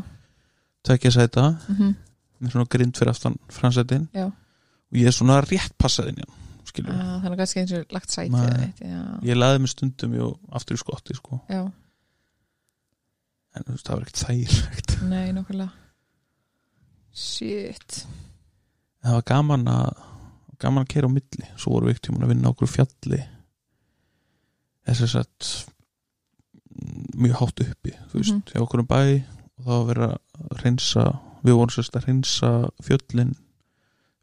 Tvekja sæta, mhm. Með svona grind fyrir aftan fransætin Já. og ég er svona rétt passaðinn já, skilur Ah, þannig að kannski eins og lagt sæti já, ég laði mig stundum jú, aftur í skotti sko. en þú veist, það var ekkert þægilegt. Nei, nokkulega shit. Það var gaman að gaman að kera á milli. Svo voru við ekkert tíma að vinna okkur fjalli. Þess að sagt mjög hátt uppi þú veist, Mhm. hjá okkur um bæ. Og það var verið að reynsa við vorum sérst að reynsa fjöllin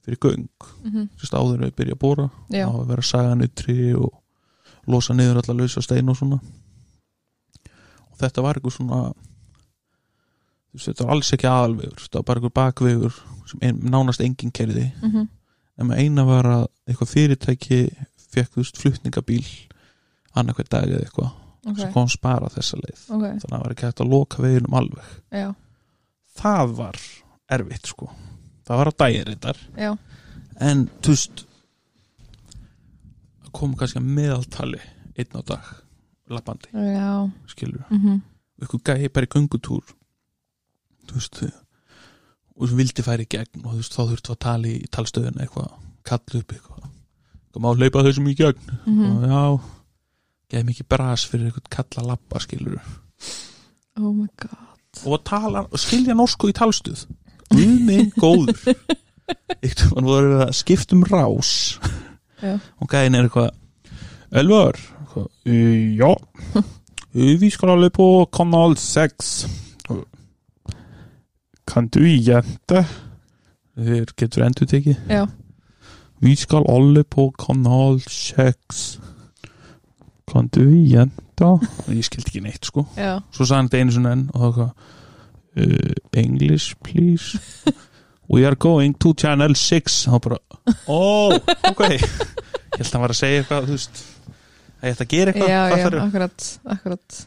fyrir göng. Mm sérst áður við byrja að bóra já, það var verið að saga nutri og losa niður alla lausa stein og svona. Og þetta var eitthvað svona þetta var alls ekki aðalvegur þetta var bara eitthvað bakvegur sem ein, nánast enginn kerði mhm. En með eina var að eitthvað fyrirtæki fekk þú veist flutningabíl annarkvæð dag eða eitthvað. Ok, sem kom spara þessa leið. Ok, þannig að það var ekki hægt að loka veginum alveg. Já, það var erfitt sko. Það var á reyndar. Já. En þú veist það kom kannski að meðaltali einn á dag lappandi. Skilur mhm. Og eitthvað gæði bara í göngutúr þú veist og sem vildi færi í gegn og þú veist þá þurftu að tala í talstöðuna eitthvað kalla upp eitthvað. Eitthvað má hleypa þessum í gegn? Mhm. Og já geði mikið bras fyrir eitthvað kalla lappa skilur oh my god. Og tala og skilja norsku í talstuð Guð minn góður. Eitthvað hann voru að skipta um rás. Já. og gæðin er eitthvað Elvar eitthvað, "Eh, ja Eh, vi skal alle på kanal 6 kan du gjette þeir getur endur tekið já, vi skal alle på kanal 6 kan du gjette ég skildi ekki neitt sko. Já, svo sagði hann þetta einu svona enn og það var uh, English please. We are going to channel 6 og bara, ó, ok. Ég held að hann var að segja eitthvað þú veist, að ég ætti að gera eitthvað. Já, já, akkurat akkurat,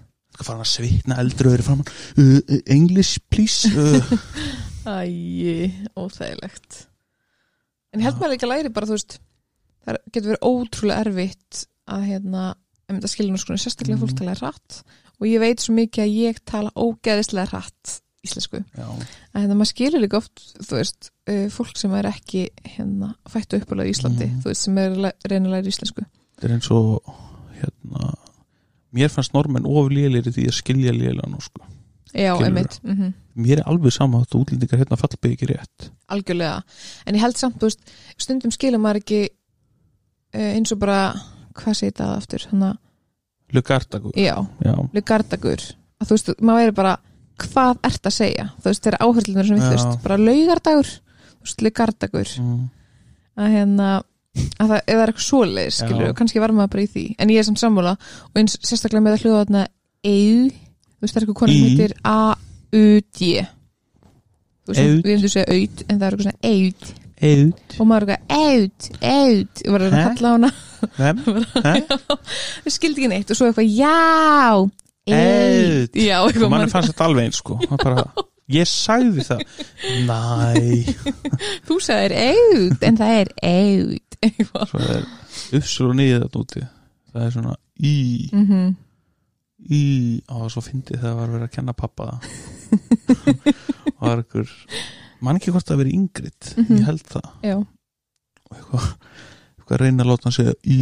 hann að svitna eldri öðru framann uh, uh, English please. Uh, æj óþægilegt. En held maður líka að læri bara, þú veist það getur verið ótrúlega erfitt að hérna, ef þetta skilja sko sérstaklega Mhm. fólk tala hratt. Og ég veit svo mikið að ég tala ógeðislega hratt íslensku. Já, en það maður skilur líka oft þú veist, uh, fólk sem er ekki hérna, fættu uppalega í Íslandi Mhm. þú veist, sem er að læra íslensku. Þetta er eins og hérna mér fannst normenn oflélir því að skilja lélega nú sko. Já, einmitt, mm mér er alveg sama að útlendingar hérna fallbegi ekki rétt. Algjörlega. En ég held samt, þú veist, stundum skilur maður ekki uh, eins og bara hvað segir það aftur, Lugardagur, já, já, lugardagur. Að þú veist, maður er bara hvað ert að segja, þú veist, þeirra áherslunar sem við, þú veist, bara laugardagur. Þú veist, lugardagur. Mm, að hérna að það, er eitthvað svoleiðis, Já. skilur kannski var maður bara í því, en ég er samt sammála og eins sérstaklega með að hljóða þarna EU, þú veist, það er eitthvað Í. heitir A-U-D þú veist, við hefum segja auð en það er eitthvað svona eut og maður er eitthvað eud, eud. Og maður er að kalla hana. Við skildi ekki neitt og svo eitthvað, já Eud. já, og eitthvað mann maður, fannst þetta alveg eins sko. Það er bara, ég sagði það. Næ þú sagðir eud en það er eitthvað. Svo er uppsur og niður þetta úti. Það er svona í mm í, á svo fyndið þegar var verið að kenna pappa það. Og það var ykkur mann ekki hvort það verið Ingrid? Mhm. ég held það. Já, og eitthvað, eitthvað reyna að láta hann segja í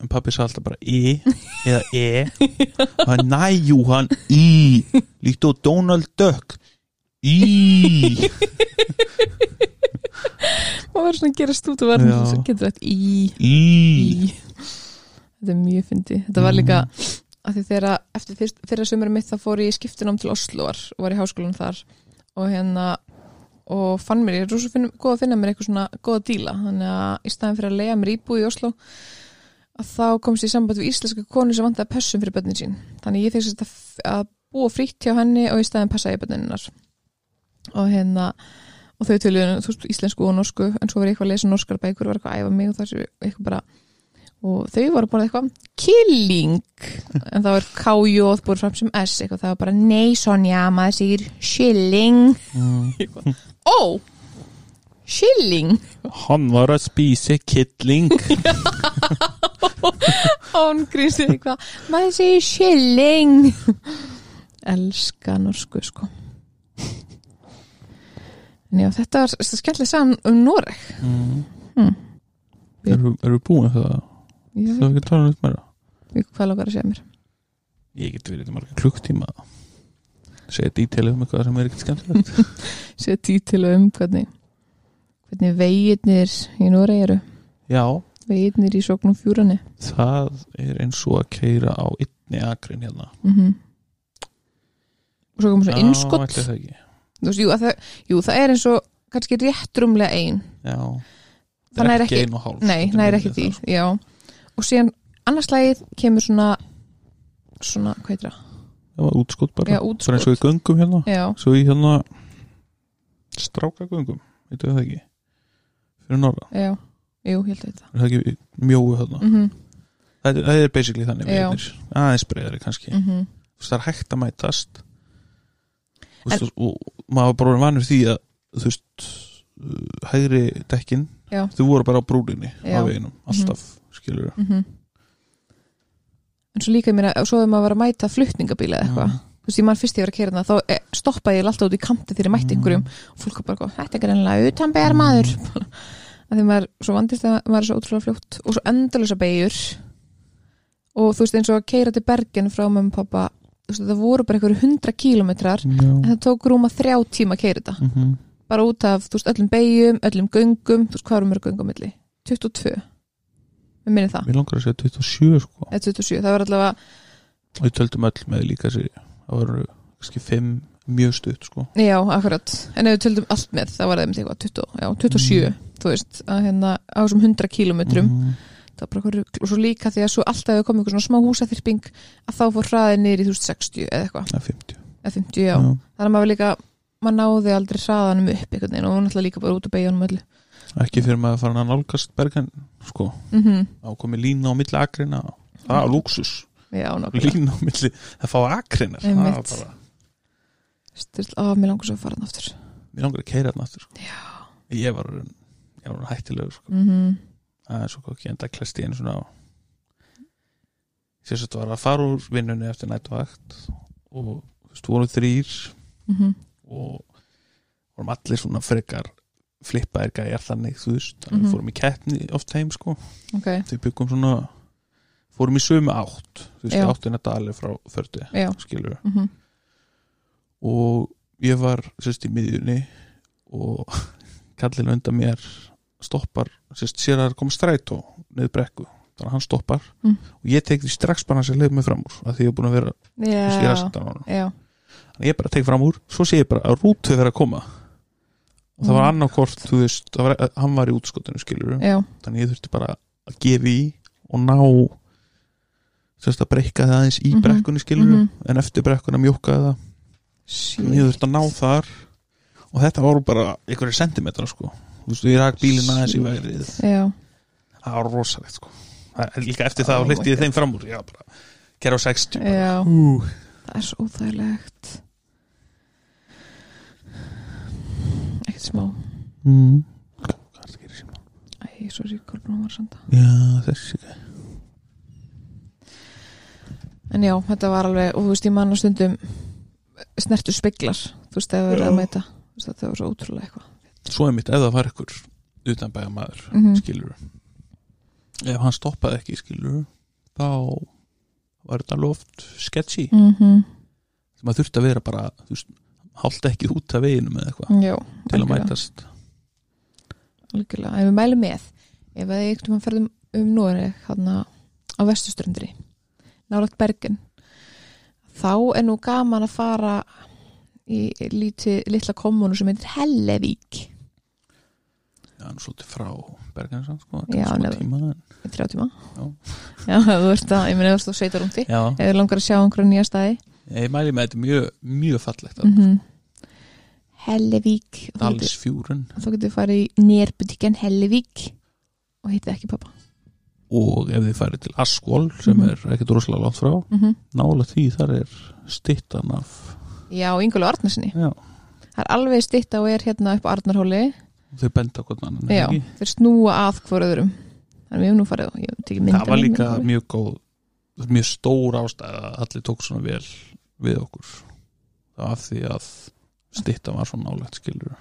en pappi sagði alltaf bara e eða e og hann næjú hann í líkt og Donald Duck. Í. Maður verður svona að gera stút og verður Já. svo getur þetta í. Í. Þetta er mjög fyndið. Þetta var líka að því þegar eftir fyrst, fyrra sömur mitt þá fór ég í skiptunum til Osloar og var í háskólanum þar. Og hérna og fann mér, ég er rosa finn, góð að finna mér eitthvað svona góða díla, þannig að í staðin fyrir að leiða mér íbúð í Oslo að þá komst ég samband við íslenska konu sem vantaði pössum fyrir börnin sín. Þannig ég fekk að, að búa frítt hjá henni og í staðin passa ég börninnar og hérna og þau veist, íslensku og norsku en svo var ég eitthvað að lesa norskar bækur og var eitthvað að æfa mig og það sé eitthvað bara og þau voru bara eitthvað killing. En það var K-jóð búið fram sem S eitthvað, það var bara nei Sonja, maður segir shilling. Ó, shilling hann var að spísi kittling án grísi eitthvað maður segir shilling elska norsku sko. En já, þetta var skemmtileg sann um Noreg. Mm. Hmm. eru, eru búin það? Ég það er ekki tala um meira? Veit hvað langar að segja mér? Ég get verið þetta marga klukktíma segja dítilið um eitthvað sem er ekkert skemmtilegt. Segja títil um hvernig hvernig veginnir í Noreg eru? Já, veginnir í sóknum fjúrani það er eins og að keira á einni akrin hérna. Mm og svo komum svo Já, innskott ætli það ekki. Þú veist, jú, að það, jú, það er eins og kannski rétt rúmlega ein. Já. Þannig er ekki ekki- ein og hálf nei, það er ekki því það, sko. já. og síðan annarslægið kemur svona svona, hvað heitir það? það var útskott bara, útskot. bara eins og í göngum hérna. Já, svo í hérna stráka göngum, veitu það ekki fyrir norra, já, jú, ég held að þetta. Er það ekki mjóu hérna mm -hmm, það, er- það er basically þannig vegir, aðeins breyðari kannski. Mm -hmm. Það er hægt að mætast. Veist, og maður var bara vanur því að þú veist uh, hægri dekkin, Já. þau voru bara á brúlinni á veginum, alltaf skilur Mm en svo líka mér að svo ef maður var að mæta flutningabíla eða eitthvað þú veist, ég mann fyrst ég var að kera þá eh, stoppaði ég alltaf út í kanti þegar ég mætti einhverjum og fólk var bara, þetta er greinlega utanbegar maður að því maður svo vandist að maður er svo ótrúlega fljótt og svo endalösa beigur og þú veist eins og að keira til Bergen frá mömmu og pappa þú veist það voru bara einhverju hundra kílómetrar en það tók rúma þrjá tíma að keira þetta. Mm -hmm. bara út af þú veist öllum beigjum, öllum göngum þú veist hvað erum við göngum milli? 22 við minnum það, Mér langar að segja 27 sko. Eða 27 það var allavega, við töldum öll með líka sér það voru kannski 5 mjög stutt sko. Já akkurat. En ef við töldum allt með það var það eitthvað 20, já, 27 Mm. þú veist, að hérna á þessum 100 kílómetrum Mhm. það var bara rugl. Og svo líka því að svo alltaf hefur komið eitthvað svona smá húsaþyrping að þá fór hraðið niður í þú veist 60 eða eitthvað, er 50 eða 50 já. þannig að maður líka, maður náði aldrei hraðanum upp einhvern veginn og náttúrulega líka bara út að beigja honum öllu. Ekki fyrir maður að fara að nálgast bergen sko, mm þá komið lína á milli akrina það er luxus, já, lína á milli það fá akrinar það var bara, Styrst, á, mér langar svo að fara hann aftur mér langar að keira þarna aftur sko. ég var, ég var hættilegur sko. mm það er svo ekki enda klest í einu svona á sérst var að fara úr vinnunni eftir nættvakt og þú veist, voru þrýr -hmm. og vorum allir svona frekar flippaðir gæjar þannig þú veist, þannig Mhm. við fórum í keppni oft heim sko, ok, þau byggum svona fórum í sömu átt þú veist, Já. áttina dali frá fördu skilur mm og ég var sérst í miðjunni og kallin undan mér stoppar, sérst sér að það komið strætó niður brekku, þannig að hann stoppar Mm. og ég tek því strax bara hans að leið mig fram úr af því ég er búin að vera er að hann já, þannig að ég bara tek fram úr, svo sé ég bara að rútu vera að koma. Og það var Mm. annarkort, þú veist, var, hann var í útskotinu skilur, já, þannig ég þurfti bara að gefa í og ná sérst að breyka það aðeins í Mhm. brekkunni skilur, Mhm. en eftir brekkuna mjúkaði það Þannig ég þurfti að ná þar. Og þetta voru bara einhverju sentimetra sko. Þú veist, ég rak bílinn aðeins í vegrið já, það var rosalegt sko. Líka eftir það Oh hleypti ég þeim fram úr. Já, bara, gera á 60 bara. já. Ú, það er svo óþægilegt. Ekkert smá. Mm. hvað er það að gera síma? æ, svo er ég kolbúin var sanda já, þessi en já, þetta var alveg, og þú veist, ég manna stundum snertu speglar þú veist, ef við erum að mæta. Þetta var svo ótrúlega eitthvað. Svo er mitt, ef það var ykkur utan bæja maður, Mhm. skilur ef hann stoppaði ekki, skilur þá var þetta alveg oft sketchy. Mm -hmm. að þurfti að vera bara, hálta ekki út af veginum eða eitthvað til að mætast. Algjörlega, en við mælum með ef að einhvern veginn ferðum um Nóri þarna á vestuströndri nálægt Bergen þá er nú gaman að fara í líti, litla kommunu sem heitir Hellevík. Já, hann svolítið frá Bergensan sko, Já, já, nefn- tíma en... í þrjá tíma. Já. já, þú veist að, ég meina þú sveitar úti Já, ef þið langar að sjá einhverja nýja staði. Ég mæli með þetta mjög, mjög fallegt mm -hmm. Hellevík Dalsfjúrun þá getur þið farið í nérbutíkjan Hellevík og hittið ekki pappa og ef þið farið til Askvól sem Mhm. er ekkert rosalega langt frá mm -hmm. nála því þar er stittan af já, Ingólu Arnarsinni já, það er alveg stitta og er hérna upp á Arnarhóli. Þau benda hvort annan Já, þeir snúa að hvort öðrum. Þannig við hefum nú farið það var líka mjög góð mjög stór ástæð að allir tók svona vel við okkur. Það af því að stittan var svona nálægt skilur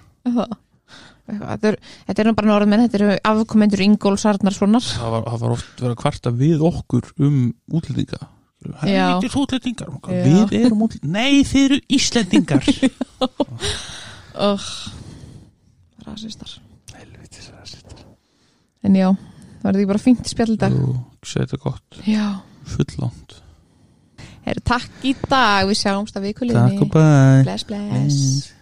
Þetta er, þetta er nú bara norðmenn Þetta eru afkomendur Ingóls Arnarssonar það var, það var oft verið að kvarta við okkur um útlendinga. Helvítis útlendingar. Við erum útlendingar, nei þið eru Íslendingar. Oh, Rasistar. Helvitis rasistar. En já, það var því bara fínt spjall í dag? Og segja þetta gott, Já, fullánt. Herru, takk í dag. Við sjáumst að takk vikuleginni og bæ Bless, bless